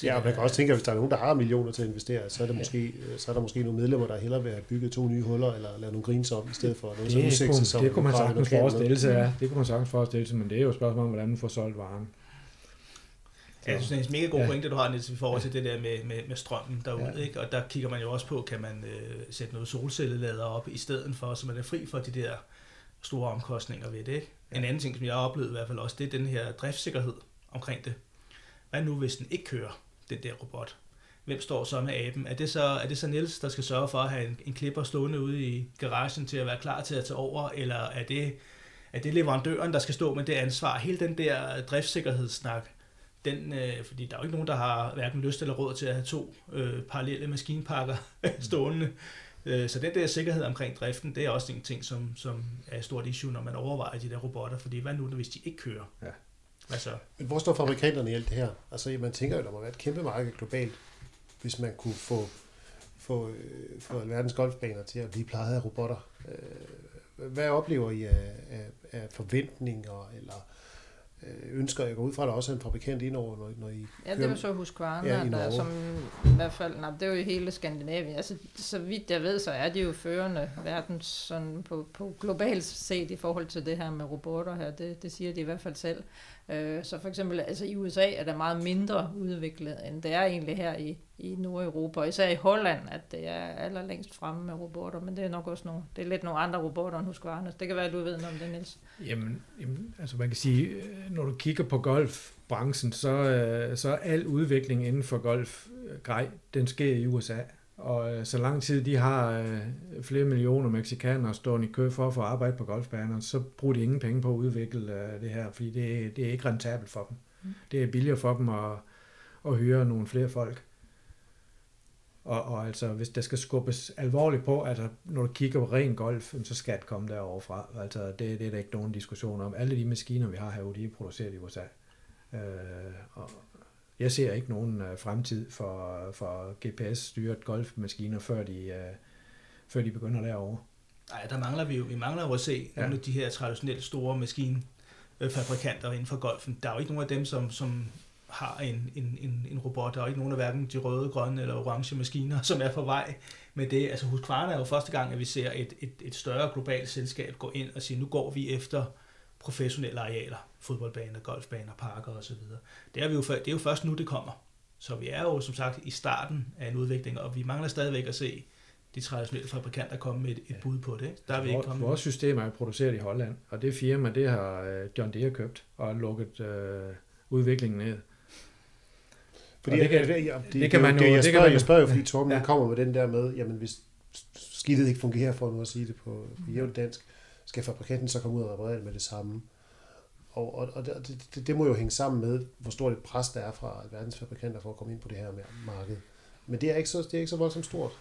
Ja, og man kan også tænke, at hvis der er nogen, der har millioner til at investere, så er, det måske, så er der måske nogle medlemmer, der hellere vil have bygget to nye huller, eller lave nogle grins om, i stedet for noget det, så udsigt, som det kunne man sagtens forestille sig, ja. Det kunne man sagtens forestille sig, men det er jo et spørgsmål om, hvordan man får solgt varen. Ja, jeg synes, det er en mega god ja. pointe, du har, Niels, i forhold til det der med, med, med strømmen derude. Ja. Ikke? Og der kigger man jo også på, kan man øh, sætte noget solcellelader op i stedet for, så man er fri for de der store omkostninger ved det. Ikke? Ja. En anden ting, som jeg har oplevet i hvert fald også, det er den her driftssikkerhed omkring det. Hvad nu, hvis den ikke kører? den der robot. Hvem står så med aben? Er det så, er det så Niels, der skal sørge for at have en, en klipper stående ude i garagen til at være klar til at tage over, eller er det, er det leverandøren, der skal stå med det ansvar? Hele den der driftssikkerhedssnak, den, øh, fordi der er jo ikke nogen, der har hverken lyst eller råd til at have to øh, parallelle maskinpakker stående. Øh, så den der sikkerhed omkring driften, det er også en ting, som, som er et stort issue, når man overvejer de der robotter, fordi hvad nu, hvis de ikke kører? Ja. Hvad så? Men hvor står fabrikanterne i alt det her? Altså, man tænker jo, der må være et kæmpe marked globalt, hvis man kunne få, få, øh, få alverdens golfbaner til at blive plejet af robotter. Øh, hvad oplever I af, af, af forventninger, eller øh, ønsker, jeg går ud fra, at der også er en fabrikant indover, når, når I Ja, det er jo så Husqvarna, ja, der som i hvert fald, nej, det er jo i hele Skandinavien. Altså, så vidt jeg ved, så er de jo førende verdens sådan på, på globalt set i forhold til det her med robotter her. Det, det siger de i hvert fald selv. Øh, så for eksempel altså i USA er der meget mindre udviklet, end det er egentlig her i, i Nordeuropa, og især i Holland, at det er allerlængst fremme med robotter, men det er nok også nogle, det er lidt nogle andre robotter end Husqvarna. Det kan være, at du ved noget om det, Niels. Jamen, jamen, altså man kan sige, øh, når du kigger på golfbranchen, så, øh, så er al udvikling inden for golf øh, grej, den sker i USA. Og øh, så lang tid de har øh, flere millioner mexikanere stående i kø for at få arbejde på golfbaner, så bruger de ingen penge på at udvikle øh, det her, fordi det, det er ikke rentabelt for dem. Mm. Det er billigere for dem at, at hyre nogle flere folk. Og, og altså, hvis der skal skubbes alvorligt på, altså når du kigger på ren golf, så skal det komme derovre fra. Altså, det, det er der ikke nogen diskussion om. Alle de maskiner, vi har her, de er produceret i USA. Øh, og, jeg ser ikke nogen uh, fremtid for, for GPS-styret golfmaskiner, før de, uh, før de begynder derovre. Nej, der mangler vi jo. Vi mangler jo at se ja. nogle af de her traditionelle store maskinfabrikanter inden for golfen. Der er jo ikke nogen af dem, som, som har en, en, en, en robot. Der er jo ikke nogen af hverken de røde, grønne eller orange maskiner, som er på vej med det. Altså Husqvarna er jo første gang, at vi ser et, et, et større globalt selskab gå ind og sige, nu går vi efter professionelle arealer, fodboldbaner, golfbaner, parker osv. Det er, vi jo, det er jo først nu, det kommer. Så vi er jo som sagt i starten af en udvikling, og vi mangler stadigvæk at se de traditionelle fabrikanter komme med et, et bud på det. Ikke? Der er vi ikke Vores, kommet. vores system er produceret i Holland, og det firma, det har øh, John Deere købt og lukket øh, udviklingen ned. Fordi Og det kan- det, det, det, det kan man det, jo- jeg det kan spørger, man jo- jeg spørger jo, fordi Torben Ja. kommer med den der med, jamen hvis skidtet ikke fungerer, for nu at sige det på, på jævnt dansk, skal fabrikanten så komme ud og reparere det med det samme. Og, og, og det, det, det, må jo hænge sammen med, hvor stort et pres der er fra verdens fabrikanter for at komme ind på det her med- marked. Men det er ikke så, det er ikke så voldsomt stort.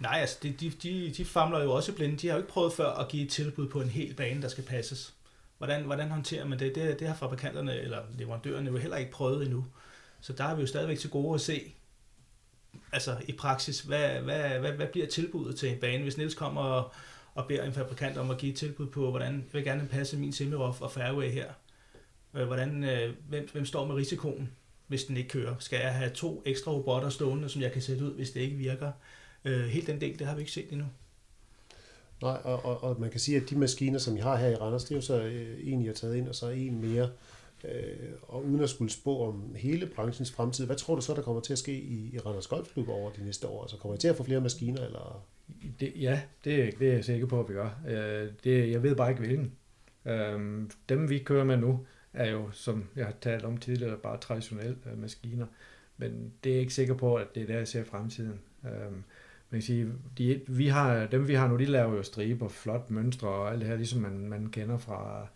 Nej, altså de, de, de, de famler jo også blinde. De har jo ikke prøvet før at give et tilbud på en hel bane, der skal passes. Hvordan, hvordan håndterer man det? det? Det har fabrikanterne eller leverandørerne jo heller ikke prøvet endnu. Så der har vi jo stadigvæk til gode at se, altså i praksis, hvad, hvad, hvad, hvad bliver tilbuddet til en bane, hvis Niels kommer og, og beder en fabrikant om at give et tilbud på, hvordan jeg vil gerne passe min semi-off og fairway her. Øh, hvordan, øh, hvem, hvem står med risikoen, hvis den ikke kører? Skal jeg have to ekstra robotter stående, som jeg kan sætte ud, hvis det ikke virker? Øh, helt den del, det har vi ikke set endnu. Nej, og, og, og man kan sige, at de maskiner, som I har her i Randers, det er jo så en, I har taget ind, og så en mere. Øh, og uden at skulle spå om hele branchens fremtid, hvad tror du så, der kommer til at ske i, i Randers Golfklub over de næste år? Altså kommer I til at få flere maskiner, eller det, ja, det, det er jeg sikker på, at vi gør. Øh, det, jeg ved bare ikke hvilken. Øh, dem vi kører med nu, er jo, som jeg har talt om tidligere, bare traditionelle øh, maskiner. Men det er jeg ikke sikker på, at det er der, jeg ser fremtiden. Øh, man kan sige, de, vi har, dem vi har nu, de laver jo striber, flot mønstre og alt det her, ligesom man, man kender fra,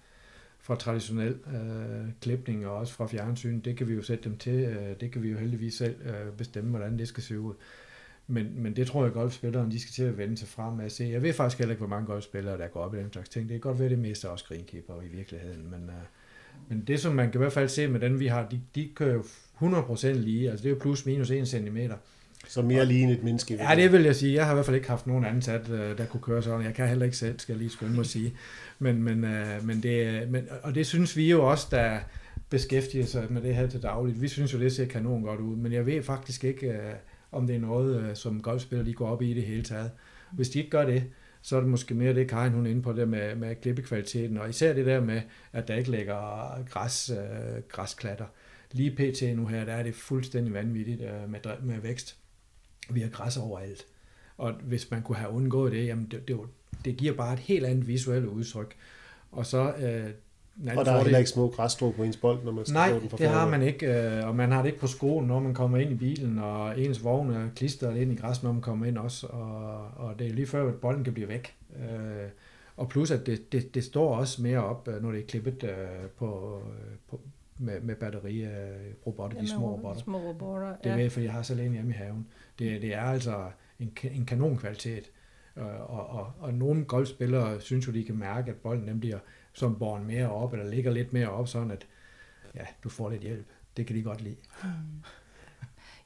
fra traditionel øh, klipning og også fra fjernsyn. Det kan vi jo sætte dem til. Øh, det kan vi jo heldigvis selv øh, bestemme, hvordan det skal se ud. Men, men det tror jeg, at golfspillerne de skal til at vende sig frem med at se. Jeg ved faktisk heller ikke, hvor mange golfspillere, der går op i den slags ting. Det kan godt være, det meste også greenkeeper i virkeligheden. Men, uh, men det, som man kan i hvert fald se med den, vi har, de, de kører jo 100% lige. Altså det er jo plus minus 1 cm. så mere lige end et menneske? Ja, det vil jeg sige. Jeg har i hvert fald ikke haft nogen ansat, øh, der kunne køre sådan. Jeg kan heller ikke selv, skal jeg lige skynde mig at sige. Men, men, øh, men det, men, og det synes vi jo også, der beskæftiger sig med det her til dagligt. Vi synes jo, det ser kanon godt ud. Men jeg ved faktisk ikke, øh, om det er noget, øh, som golfspillere lige går op i i det hele taget. Hvis de ikke gør det, så er det måske mere det, Karin hun er inde på, det med, med klippekvaliteten, og især det der med, at der ikke ligger græs, øh, græsklatter. Lige pt. nu her, der er det fuldstændig vanvittigt øh, med, med vækst. Vi har græs overalt. Og hvis man kunne have undgået det, jamen det, det, det giver bare et helt andet visuelt udtryk. Og så... Øh, en anden Og der er heller ikke små græsstrå på ens bold, når man skal Nej, den fra det har man ikke, øh, og man har det ikke på skolen, når man kommer ind i bilen, og ens vogn er klistret ind i græs, når man kommer ind også, og, og det er lige før, at bolden kan blive væk. Øh, og plus, at det, det, det står også mere op, øh, når det er klippet på, på, med, med batterirobotter, de små robotter. Små robotter, Det ja. er ved, fordi jeg har så hjemme i haven. Det, det er altså en, en kanonkvalitet. Øh, Og, og, og nogle golfspillere synes jo, de kan mærke, at bolden den bliver som barn mere op, eller ligger lidt mere op, sådan at ja, du får lidt hjælp. Det kan de godt lide. Hmm.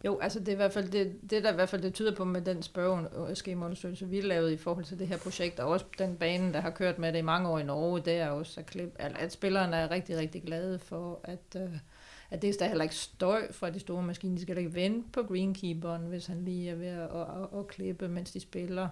Jo, altså det er i hvert fald det, det der i hvert fald det tyder på med den spørgeskemaundersøgelse, vi lavede i forhold til det her projekt, og også den bane, der har kørt med det i mange år i Norge, det er også at, klip, at, spillerne er rigtig, rigtig glade for, at, øh, at det er heller ikke støj fra de store maskiner. De skal ikke vente på greenkeeperen, hvis han lige er ved at, at, at, at klippe, mens de spiller.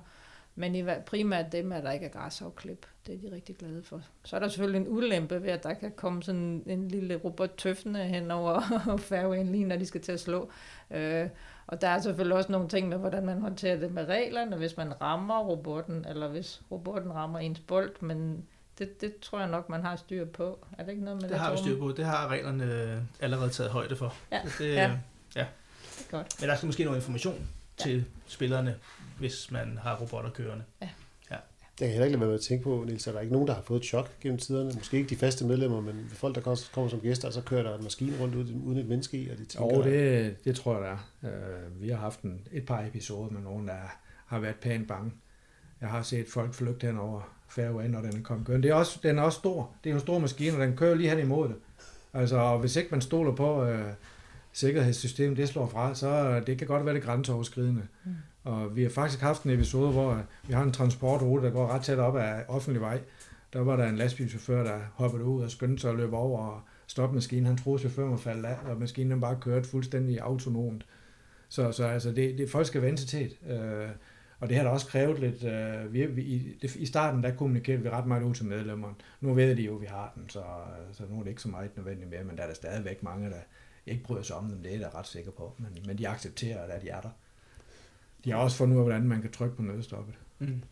Men i, primært dem, at der ikke er græsafklip. Det er de rigtig glade for. Så er der selvfølgelig en ulempe ved, at der kan komme sådan en lille robot tøffende hen over fairwayen, lige når de skal til at slå. Øh, og der er selvfølgelig også nogle ting med, hvordan man håndterer det med reglerne, hvis man rammer robotten, eller hvis robotten rammer ens bold, men det, det tror jeg nok, man har styr på. Er det ikke noget med Det det? har vi styr på. Det har reglerne øh, allerede taget højde for. Ja, det, ja. ja. Det er godt. Men der skal måske noget information Ja. til spillerne, hvis man har robotter kørende. Jeg kan heller ikke lade være med at tænke på, Niels, at der er ikke nogen, der har fået et chok gennem tiderne. Måske ikke de faste medlemmer, men folk, der kommer- som gæster, og så kører der en maskine rundt ud- uden et menneske i, og de tænker, Og det, det tror jeg, der er. Øh, vi har haft en, et par episoder med nogen, der har været pænt bange. Jeg har set folk flygte hen over fairway, når den er kommet kørende. Det er også, den er også stor. Det er jo en stor maskine, og den kører lige hen imod det. Altså, og hvis ikke man stoler på øh, sikkerhedssystemet, det slår fra, så øh, det kan godt være det grænseoverskridende. Mm. Og vi har faktisk haft en episode, hvor øh, vi har en transportrute, der går ret tæt op af offentlig vej. Der var der en lastbilchauffør, der hoppede ud og skyndte sig at løbe over og stoppe maskinen. Han troede, chaufføren var faldet af, og maskinen den bare kørte fuldstændig autonomt. Så, så altså, det, det, folk skal vente sig til det. Øh, og det har da også krævet lidt, øh, vi, vi, i, det, i starten der kommunikerede vi ret meget ud til medlemmerne. Nu ved de jo, at vi har den, så, så nu er det ikke så meget nødvendigt mere, men der er der stadigvæk mange, der ikke bryder sig om dem, det er jeg da ret sikker på. Men, men de accepterer, at de er der. De har også fundet ud af, hvordan man kan trykke på nødstoppet. Mm.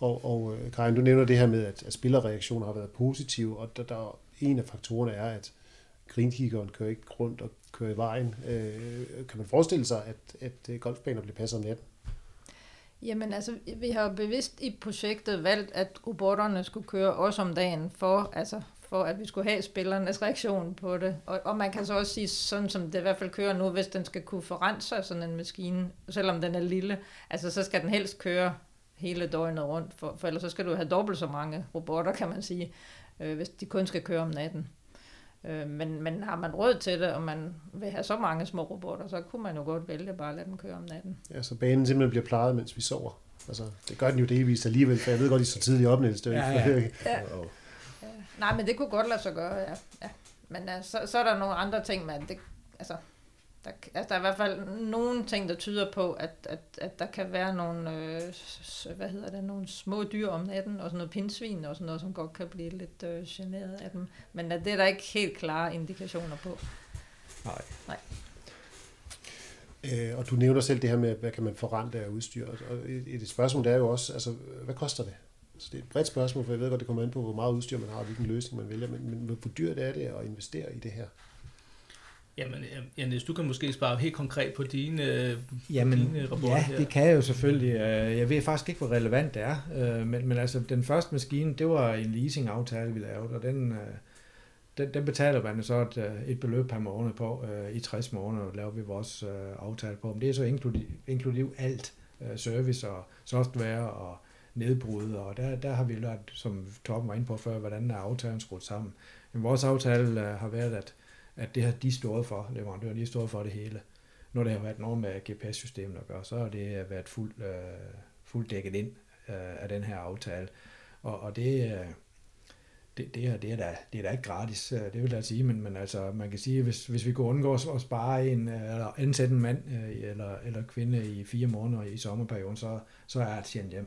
Og, og øh, Karin, du nævner det her med, at, at spillerreaktioner har været positive, og der, der en af faktorerne er, at greenkickeren kører ikke rundt og kører i vejen. Øh, kan man forestille sig, at, at øh, golfbaner bliver passet om natten? Jamen altså, vi har jo bevidst i projektet valgt, at robotterne skulle køre også om dagen, for, altså, for at vi skulle have spillernes reaktion på det. Og, og man kan så også sige, sådan som det i hvert fald kører nu, hvis den skal kunne forrense sig, sådan en maskine, selvom den er lille, altså så skal den helst køre hele døgnet rundt, for, for ellers så skal du have dobbelt så mange robotter, kan man sige, øh, hvis de kun skal køre om natten. Øh, men, men har man råd til det, og man vil have så mange små robotter, så kunne man jo godt vælge bare at lade dem køre om natten. Ja, så banen simpelthen bliver plejet, mens vi sover. Altså, det gør den jo delvist alligevel, for jeg ved godt, de er så tidligt op, Niels. Det er Ja, Ja. Ja. Nej, men det kunne godt lade sig gøre, ja. ja. Men uh, så, så er der nogle andre ting, men det, altså, der, altså, der er i hvert fald nogle ting, der tyder på, at, at, at der kan være nogle, øh, hvad hedder det, nogle små dyr om natten, og sådan noget pindsvin og sådan noget, som godt kan blive lidt øh, generet af dem. Men uh, det er der ikke helt klare indikationer på. Nej. Øh, og du nævner selv det her med, hvad kan man forrente af udstyr. Og et, et spørgsmål det er jo også, altså, hvad koster det? Så det er et bredt spørgsmål, for jeg ved godt, det kommer an på, hvor meget udstyr man har, og hvilken løsning man vælger, men, men hvor dyrt er det at investere i det her? Jamen, øh, Jens, du kan måske spare helt konkret på dine, øh, Jamen, dine rapporter ja, her. det kan jeg jo selvfølgelig. Øh, Jeg ved faktisk ikke, hvor relevant det er. Øh, Men, men altså, den første maskine, det var en leasingaftale, vi lavede, og den, den, den betaler man så et, et beløb per måned på. I 60 måneder laver vi vores aftale på. Men det er så inklusiv, inklusiv alt. Service og software og nedbrud, og der, der har vi lært, som Torben var inde på før, hvordan er aftalen skruet sammen. Men vores aftale øh, har været, at, at det har de stået for, leverandøren, de har stået for det hele når det har været noget med GPS-systemet at gøre, så har det øh, været fuldt, øh, fuldt dækket ind øh, af den her aftale. Og, og det, øh, det, det, er, det, er da, det er da ikke gratis, øh, det vil jeg sige, men, men altså, man kan sige, hvis, hvis vi kunne undgå at spare en, eller ansætte en mand eller, eller kvinde i fire måneder i sommerperioden, så, så er det tjent hjem.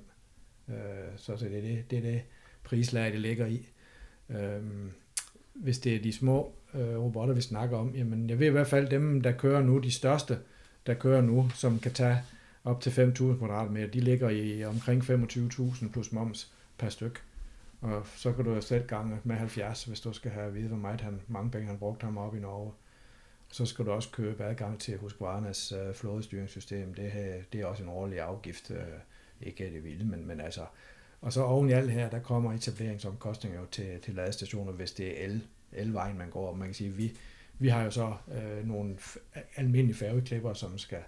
Øh, så, så det, er det, det er det prislag, det ligger i. Øh, hvis det er de små øh, robotter, vi snakker om, jamen jeg ved i hvert fald dem, der kører nu, de største, der kører nu, som kan tage op til 5.000 kvadratmeter, de ligger i omkring 25.000 plus moms per styk. Og så kan du jo selv gange med 70, hvis du skal have at vide, hvor meget han, mange penge han brugte ham op i Norge. Så skal du også købe adgang til Husqvarnas øh, flådestyringssystem. Det, her, det er også en årlig afgift. Øh, ikke er det vilde, men, men altså... Og så oven i alt her, der kommer etableringsomkostninger jo til, til ladestationer, hvis det er el, elvejen, man går. Og man kan sige, vi, vi har jo så øh, nogle f- almindelige færgeklipper, som skal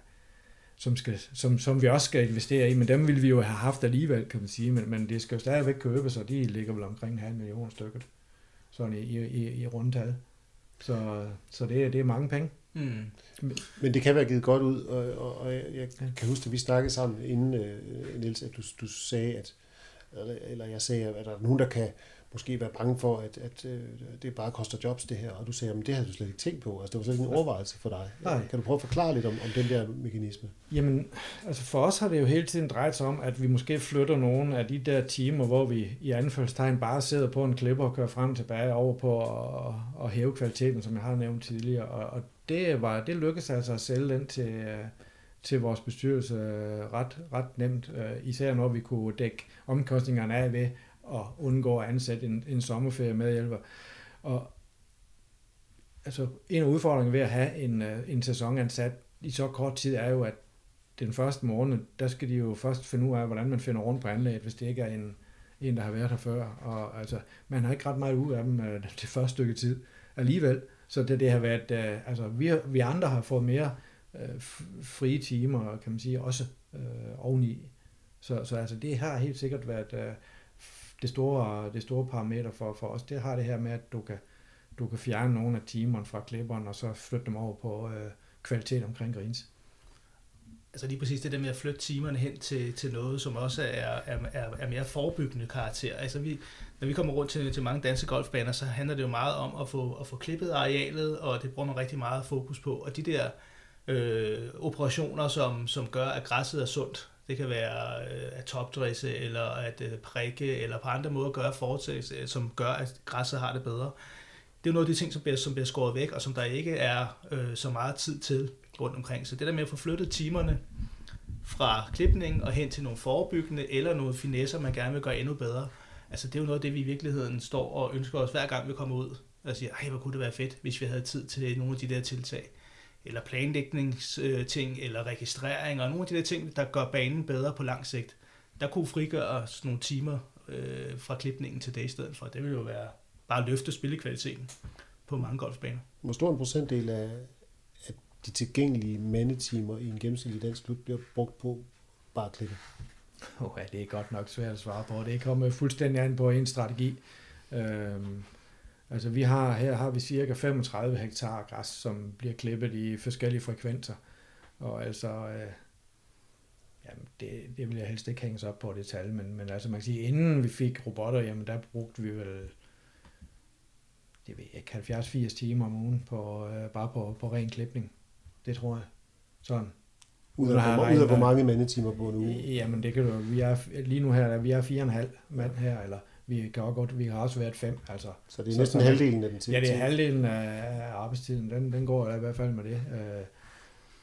som, skal, som, som vi også skal investere i, men dem ville vi jo have haft alligevel, kan man sige, men, men det skal jo stadigvæk købes, og de ligger vel omkring en halv million stykket, sådan i, i, i, i rundtal. Så, så det, er- det er mange penge. Mm. Men det kan være givet godt ud, og, og, og jeg, kan huske, at vi snakkede sammen inden, øh, Niels, at du, du sagde, at, eller, jeg sagde, at der er nogen, der kan måske være bange for, at, at øh, det bare koster jobs, det her, og du sagde, at det havde du slet ikke tænkt på. Altså, det var slet ikke en overvejelse for dig. Nej. Kan du prøve at forklare lidt om, om den der mekanisme? Jamen, altså for os har det jo hele tiden drejet sig om, at vi måske flytter nogle af de der timer, hvor vi i anførselstegn bare sidder på en klipper og kører frem og tilbage over på at, at hæve kvaliteten, som jeg har nævnt tidligere. Og, og det, var, det lykkedes altså at sælge den til, øh, til vores bestyrelse øh, ret, ret nemt, øh, især når vi kunne dække omkostningerne af ved at undgå at ansætte en, en sommerferie medhjælper. Og altså, en af udfordringerne ved at have en, en sæsonansat i så kort tid er jo, at den første måned, der skal de jo først finde ud af, hvordan man finder rundt på anlægget, hvis det ikke er en, en der har været her før. Og altså, man har ikke ret meget ud af dem det første stykke tid alligevel. Så det, det har været, øh, altså vi, vi andre har fået mere øh, frie timer, kan man sige, også øh, oveni. Så, så altså, det har helt sikkert været øh, det, store, det store parameter for, for os. Det har det her med, at du kan, du kan fjerne nogle af timerne fra klipperen, og så flytte dem over på øh, kvalitet omkring grins. Altså lige præcis det der med at flytte timerne hen til, til noget, som også er, er, er, er mere forebyggende karakter. Altså vi, når vi kommer rundt til, til mange danske golfbaner, så handler det jo meget om at få, at få klippet arealet, og det bruger man rigtig meget fokus på. Og de der øh, operationer, som, som gør, at græsset er sundt, det kan være øh, at topdresse, eller at øh, prikke, eller på andre måder gøre foretagelse, øh, som gør, at græsset har det bedre. Det er jo noget af de ting, som bliver, som bliver skåret væk, og som der ikke er øh, så meget tid til rundt omkring. Så det der med at få flyttet timerne fra klipning og hen til nogle forebyggende eller nogle finesser, man gerne vil gøre endnu bedre. Altså det er jo noget af det, vi i virkeligheden står og ønsker os hver gang vi kommer ud og siger, ej hvor kunne det være fedt, hvis vi havde tid til nogle af de der tiltag. Eller planlægningsting, øh, eller registrering, og nogle af de der ting, der gør banen bedre på lang sigt. Der kunne frigøres nogle timer øh, fra klipningen til det i stedet for. Det ville jo være bare at løfte spillekvaliteten på mange golfbaner. Hvor stor en procentdel af, af de tilgængelige mandetimer i en gennemsnitlig dansk klub bliver brugt på bare klippe? Oh, ja, det er godt nok svært at svare på. Det kommer fuldstændig an på en strategi. Øhm, altså vi har, her har vi cirka 35 hektar græs, som bliver klippet i forskellige frekvenser. Og altså, øh, jamen det, det vil jeg helst ikke hænges op på det tal, men, men altså man kan sige, inden vi fik robotter, jamen der brugte vi vel det ved jeg 70-80 timer om ugen på, øh, bare på, på ren klipning. Det tror jeg. Sådan. Ud af, hvor, ud af hvor mange mandetimer på en uge? Jamen det kan du, vi er, lige nu her, vi er fire og en halv mand her, eller vi kan også godt, vi har også været fem, altså. Så det er næsten så, halvdelen af den tid? Ja, det er halvdelen af arbejdstiden, den, den går i hvert fald med det. Øh,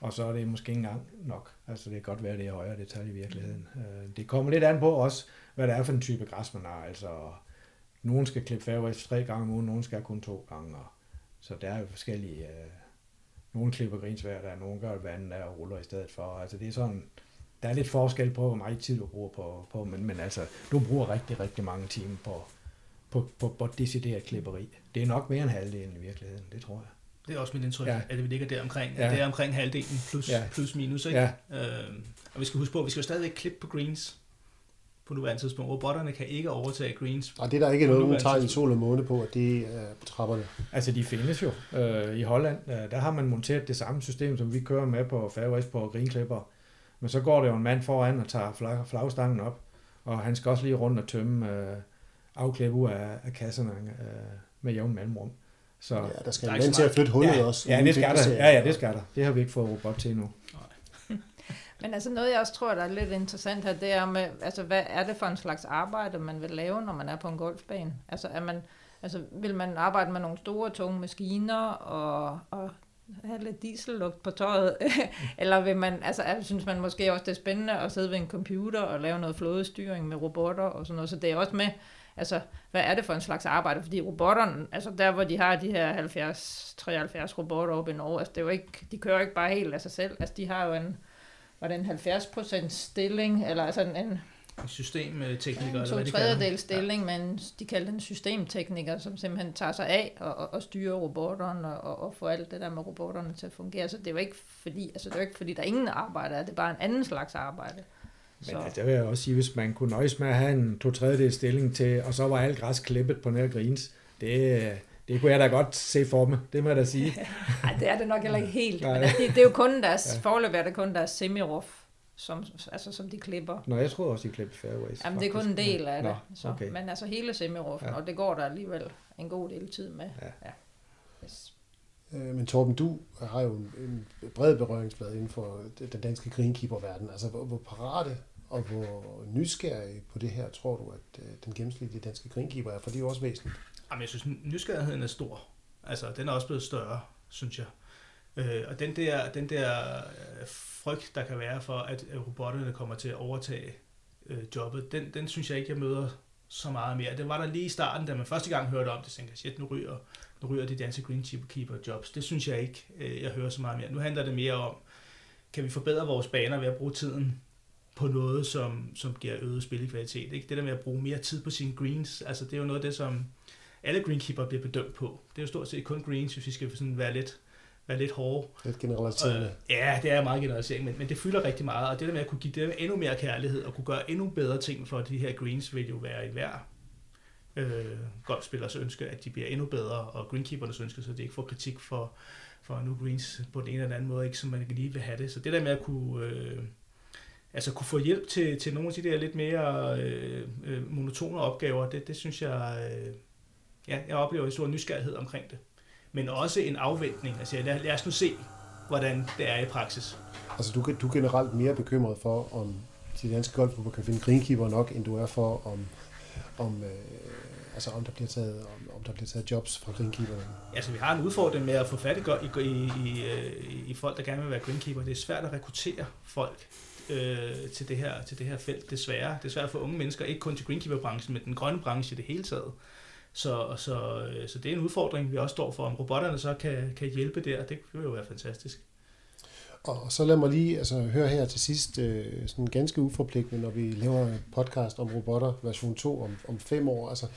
og så er det måske ikke engang nok. Altså det kan godt være, det er højere detalje i virkeligheden. Øh, det kommer lidt an på også, hvad det er for en type græs, man har. Altså, nogen skal klippe fairways tre gange om ugen, nogen skal kun to gange. Og, så der er jo forskellige... Øh, nogle klipper grinsvær, der er nogen gør vandet der og ruller i stedet for. Altså det er sådan, der er lidt forskel på, hvor meget tid du bruger på, på men, men altså, du bruger rigtig, rigtig mange timer på, på, på, på decideret klipperi. Det er nok mere end halvdelen i virkeligheden, det tror jeg. Det er også mit indtryk, ja. at vi ligger der omkring, ja. det er omkring halvdelen plus, ja. plus minus. Ikke? Ja. Øh, og vi skal huske på, at vi skal jo stadigvæk klippe på greens på nuværende tidspunkt. Robotterne kan ikke overtage greens. Og det er der ikke noget tegn i sol og måne på, at det er på trapperne. Altså de findes jo. Øh, I Holland, øh, der har man monteret det samme system, som vi kører med på Fairways på greenklipper. Men så går der jo en mand foran og tager flag, flagstangen op, og han skal også lige rundt og tømme øh, afklæb ud af, af kasserne øh, med jævn mellemrum. Så, ja, der skal en mand til at flytte hullet ja, også. Ja, det skal der. Ja, ja, det skal der. Det har vi ikke fået robot til endnu. Men altså noget, jeg også tror, der er lidt interessant her, det er med, altså hvad er det for en slags arbejde, man vil lave, når man er på en golfbane? Altså, er man, altså vil man arbejde med nogle store, tunge maskiner og, og have lidt diesellugt på tøjet? Eller vil man, altså synes man måske også, det er spændende at sidde ved en computer og lave noget flådestyring med robotter og sådan noget, så det er også med, altså, hvad er det for en slags arbejde? Fordi robotterne, altså der hvor de har de her 70-73 robotter oppe i Norge, altså det er jo ikke, de kører ikke bare helt af sig selv, altså de har jo en, var det en 70% stilling, eller altså en, en systemtekniker, hvad de tredjedel stilling, ja. men de kalder den systemtekniker, som simpelthen tager sig af og, og, og styrer robotterne og, og får alt det der med robotterne til at fungere. Så det er jo ikke fordi, altså det er jo ikke fordi, der er ingen arbejde, det er bare en anden slags arbejde. Men så. Altså, det vil jeg også sige, hvis man kunne nøjes med at have en to tredjedel stilling til, og så var alt græs klippet på nær greens, det, det kunne jeg da godt se for mig, det må jeg da sige. Nej, det er det nok heller ikke helt. Men altså, det, det, er jo kun deres, ja. forløb er det kun deres semi-rough, som, altså, som de klipper. Nå, jeg tror også, de klipper fairways. Jamen, det er kun en del af Nå, det. Så. Okay. Men altså hele semi ja. og det går der alligevel en god del tid med. Ja. ja. Yes. Øh, men Torben, du har jo en, en bred berøringsflade inden for den danske greenkeeper-verden. Altså, hvor, hvor parate og hvor nysgerrig på det her tror du, at øh, den gennemsnitlige danske greenkeeper er? For det er jo også væsentligt. Jamen, jeg synes, nysgerrigheden er stor. Altså, den er også blevet større, synes jeg. Øh, og den der, den der øh, frygt, der kan være for, at robotterne kommer til at overtage øh, jobbet, den, den synes jeg ikke, jeg møder så meget mere. Det var der lige i starten, da man første gang hørte om det, så tænkte jeg, shit, nu ryger, nu ryger de danske greenkeeper jobs. Det synes jeg ikke, øh, jeg hører så meget mere. Nu handler det mere om, kan vi forbedre vores baner ved at bruge tiden på noget, som, som giver øget spillekvalitet. Ikke? Det der med at bruge mere tid på sine greens, altså det er jo noget af det, som alle greenkeeper bliver bedømt på. Det er jo stort set kun greens, hvis vi skal sådan være lidt, være lidt hårde. Lidt generaliserende. Øh, ja, det er meget generalisering, men, men det fylder rigtig meget, og det der med at kunne give dem endnu mere kærlighed og kunne gøre endnu bedre ting for de her greens, vil jo være i hver øh, golfspillers ønske, at de bliver endnu bedre, og greenkeepernes ønske, så de ikke får kritik for, for nu greens på den ene eller anden måde, ikke som man lige vil have det. Så det der med at kunne... Øh, altså kunne få hjælp til, til nogle af de der lidt mere øh, øh, monotone opgaver, det, det synes jeg, øh, ja, jeg oplever en stor nysgerrighed omkring det. Men også en afventning. Altså lad, lad os nu se, hvordan det er i praksis. Altså du, du er generelt mere bekymret for, om de danske golfklubber kan finde greenkeeper nok, end du er for, om, om, øh, altså, om, der, bliver taget, om, om der bliver taget jobs fra greenkeeperne? Altså vi har en udfordring med at få fat i, i, i, i, i folk, der gerne vil være greenkeeper. Det er svært at rekruttere folk øh, til, det her, til det her felt, desværre. Desværre for unge mennesker, ikke kun til greenkeeper-branchen, men den grønne branche i det hele taget. Så, så, øh, så det er en udfordring, vi også står for. Om robotterne så kan, kan hjælpe der, det vil jo være fantastisk. Og så lad mig lige altså, høre her til sidst, øh, sådan ganske uforpligtende, når vi laver en podcast om robotter version 2 om, om fem år. Altså,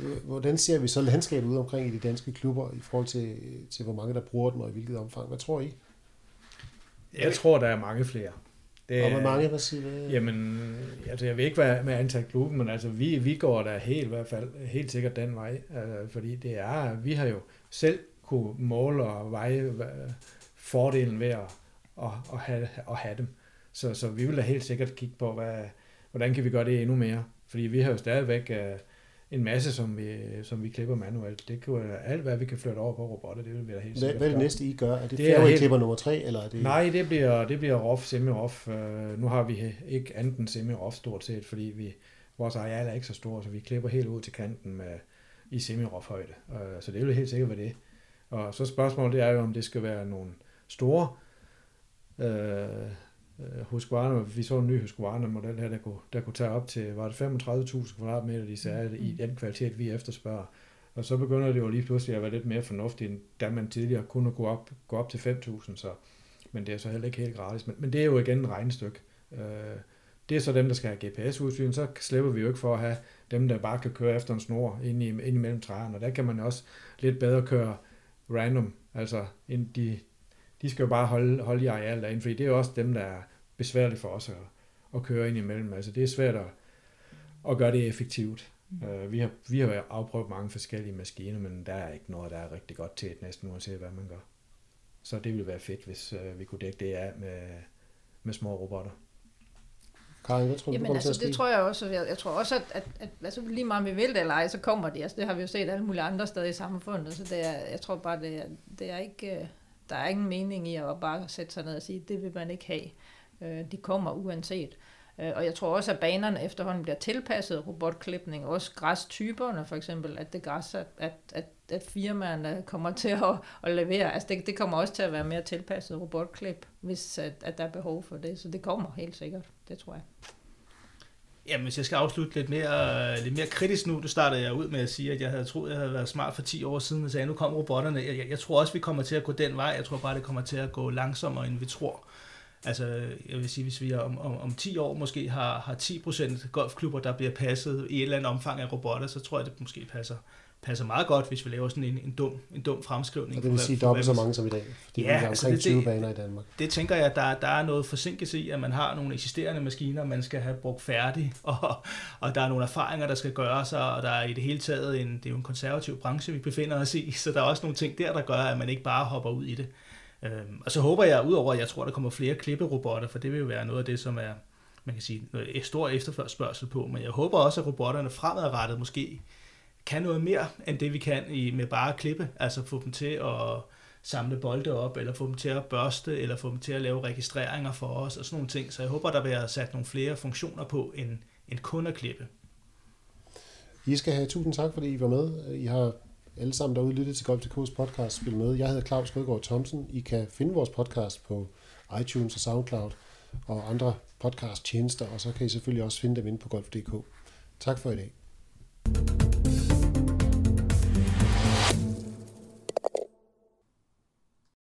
øh, hvordan ser vi så landskabet ud omkring i de danske klubber i forhold til, til hvor mange der bruger dem og i hvilket omfang? Hvad tror I? Jeg tror, der er mange flere. Det, og hvor mange, siger det? Jamen, altså jeg ved ikke, hvad med antal klubben, men altså vi, vi går der helt i hvert fald helt sikkert den vej, altså, fordi det er, vi har jo selv kunne måle og veje fordelen ved at, at, at, have, at have dem. Så, så vi vil da helt sikkert kigge på, hvad, hvordan kan vi gøre det endnu mere, fordi vi har jo stadigvæk uh, en masse, som vi, som vi klipper manuelt. Det kan være alt, hvad vi kan flytte over på robotter, det vil vi da helt sikkert Hvad er det næste, I gør? Er det, det er helt... klipper nummer tre, eller er det... Nej, det bliver, det bliver rough, semi-rough. Uh, nu har vi ikke andet end semi-rough stort set, fordi vi, vores areal er ikke så stor, så vi klipper helt ud til kanten med, i semi-rough højde. Uh, så det vil helt sikkert være det. Og så spørgsmålet det er jo, om det skal være nogle store uh, øh, Husqvarna, vi så en ny Husqvarna-model her, der kunne, der kunne tage op til, var det 35.000 kvadratmeter, de sagde, mm. i den kvalitet, vi efterspørger. Og så begynder det jo lige pludselig at være lidt mere fornuftigt, end da man tidligere kunne gå op, gå op til 5.000, så, men det er så heller ikke helt gratis. Men, men det er jo igen en regnestykke. Øh, det er så dem, der skal have GPS-udsyn, så slipper vi jo ikke for at have dem, der bare kan køre efter en snor ind, i, ind imellem træerne. Og der kan man også lidt bedre køre random, altså ind de, de skal jo bare holde, holde i arealet derinde, fordi det er jo også dem, der er besværligt for os at, at køre ind imellem. Altså det er svært at, at gøre det effektivt. Mm. Uh, vi, har, vi har afprøvet mange forskellige maskiner, men der er ikke noget, der er rigtig godt til, næsten uanset hvad man gør. Så det ville være fedt, hvis uh, vi kunne dække det af med, med små robotter. Karin, hvad tror du, Jamen, altså, det tror jeg også. Jeg, jeg tror også, at, at, at altså, lige meget om vi vil det eller ej, så kommer de. Altså, det har vi jo set alle mulige andre steder i samfundet. Så det er, jeg tror bare, det er, det er ikke, der er ingen mening i at bare sætte sig ned og sige, det vil man ikke have. Øh, de kommer uanset. Øh, og jeg tror også, at banerne efterhånden bliver tilpasset robotklipning, også græstyperne for eksempel, at det græs, at, at, at, at firmaerne kommer til at, at levere, altså det, det kommer også til at være mere tilpasset robotklip, hvis at, at der er behov for det, så det kommer helt sikkert, det tror jeg. Jamen, hvis jeg skal afslutte lidt mere, lidt mere kritisk nu, du startede jeg ud med at sige, at jeg havde troet, at jeg havde været smart for 10 år siden, og sagde, at nu kom robotterne. Jeg, jeg, jeg tror også, vi kommer til at gå den vej. Jeg tror bare, det kommer til at gå langsommere, end vi tror. Altså, jeg vil sige, hvis vi om, om, om 10 år måske har, har 10% golfklubber, der bliver passet i et eller andet omfang af robotter, så tror jeg, det måske passer, passer meget godt, hvis vi laver sådan en, en, dum, en dum fremskrivning. Og det vil sige dobbelt så mange som i dag, fordi ja, vi har altså omkring det, 20 baner i Danmark. Det tænker jeg, der, der er noget forsinkelse i, at man har nogle eksisterende maskiner, man skal have brugt færdig, og, og der er nogle erfaringer, der skal gøres, og der er i det hele taget en, det er jo en konservativ branche, vi befinder os i, så der er også nogle ting der, der gør, at man ikke bare hopper ud i det. Øhm, og så håber jeg, udover at jeg tror, der kommer flere klipperobotter, for det vil jo være noget af det, som er man kan sige, noget stor efterspørgsel på, men jeg håber også, at robotterne fremadrettet måske kan noget mere, end det vi kan i, med bare at klippe, altså få dem til at samle bolde op, eller få dem til at børste, eller få dem til at lave registreringer for os, og sådan nogle ting. Så jeg håber, der bliver sat nogle flere funktioner på, end, end kun at klippe. I skal have tusind tak, fordi I var med. I har alle sammen derude lyttet til Golf.dk's podcast Spil Med. Jeg hedder Claus Rødgaard Thomsen. I kan finde vores podcast på iTunes og SoundCloud og andre podcast tjenester, og så kan I selvfølgelig også finde dem inde på Golf.dk. Tak for i dag.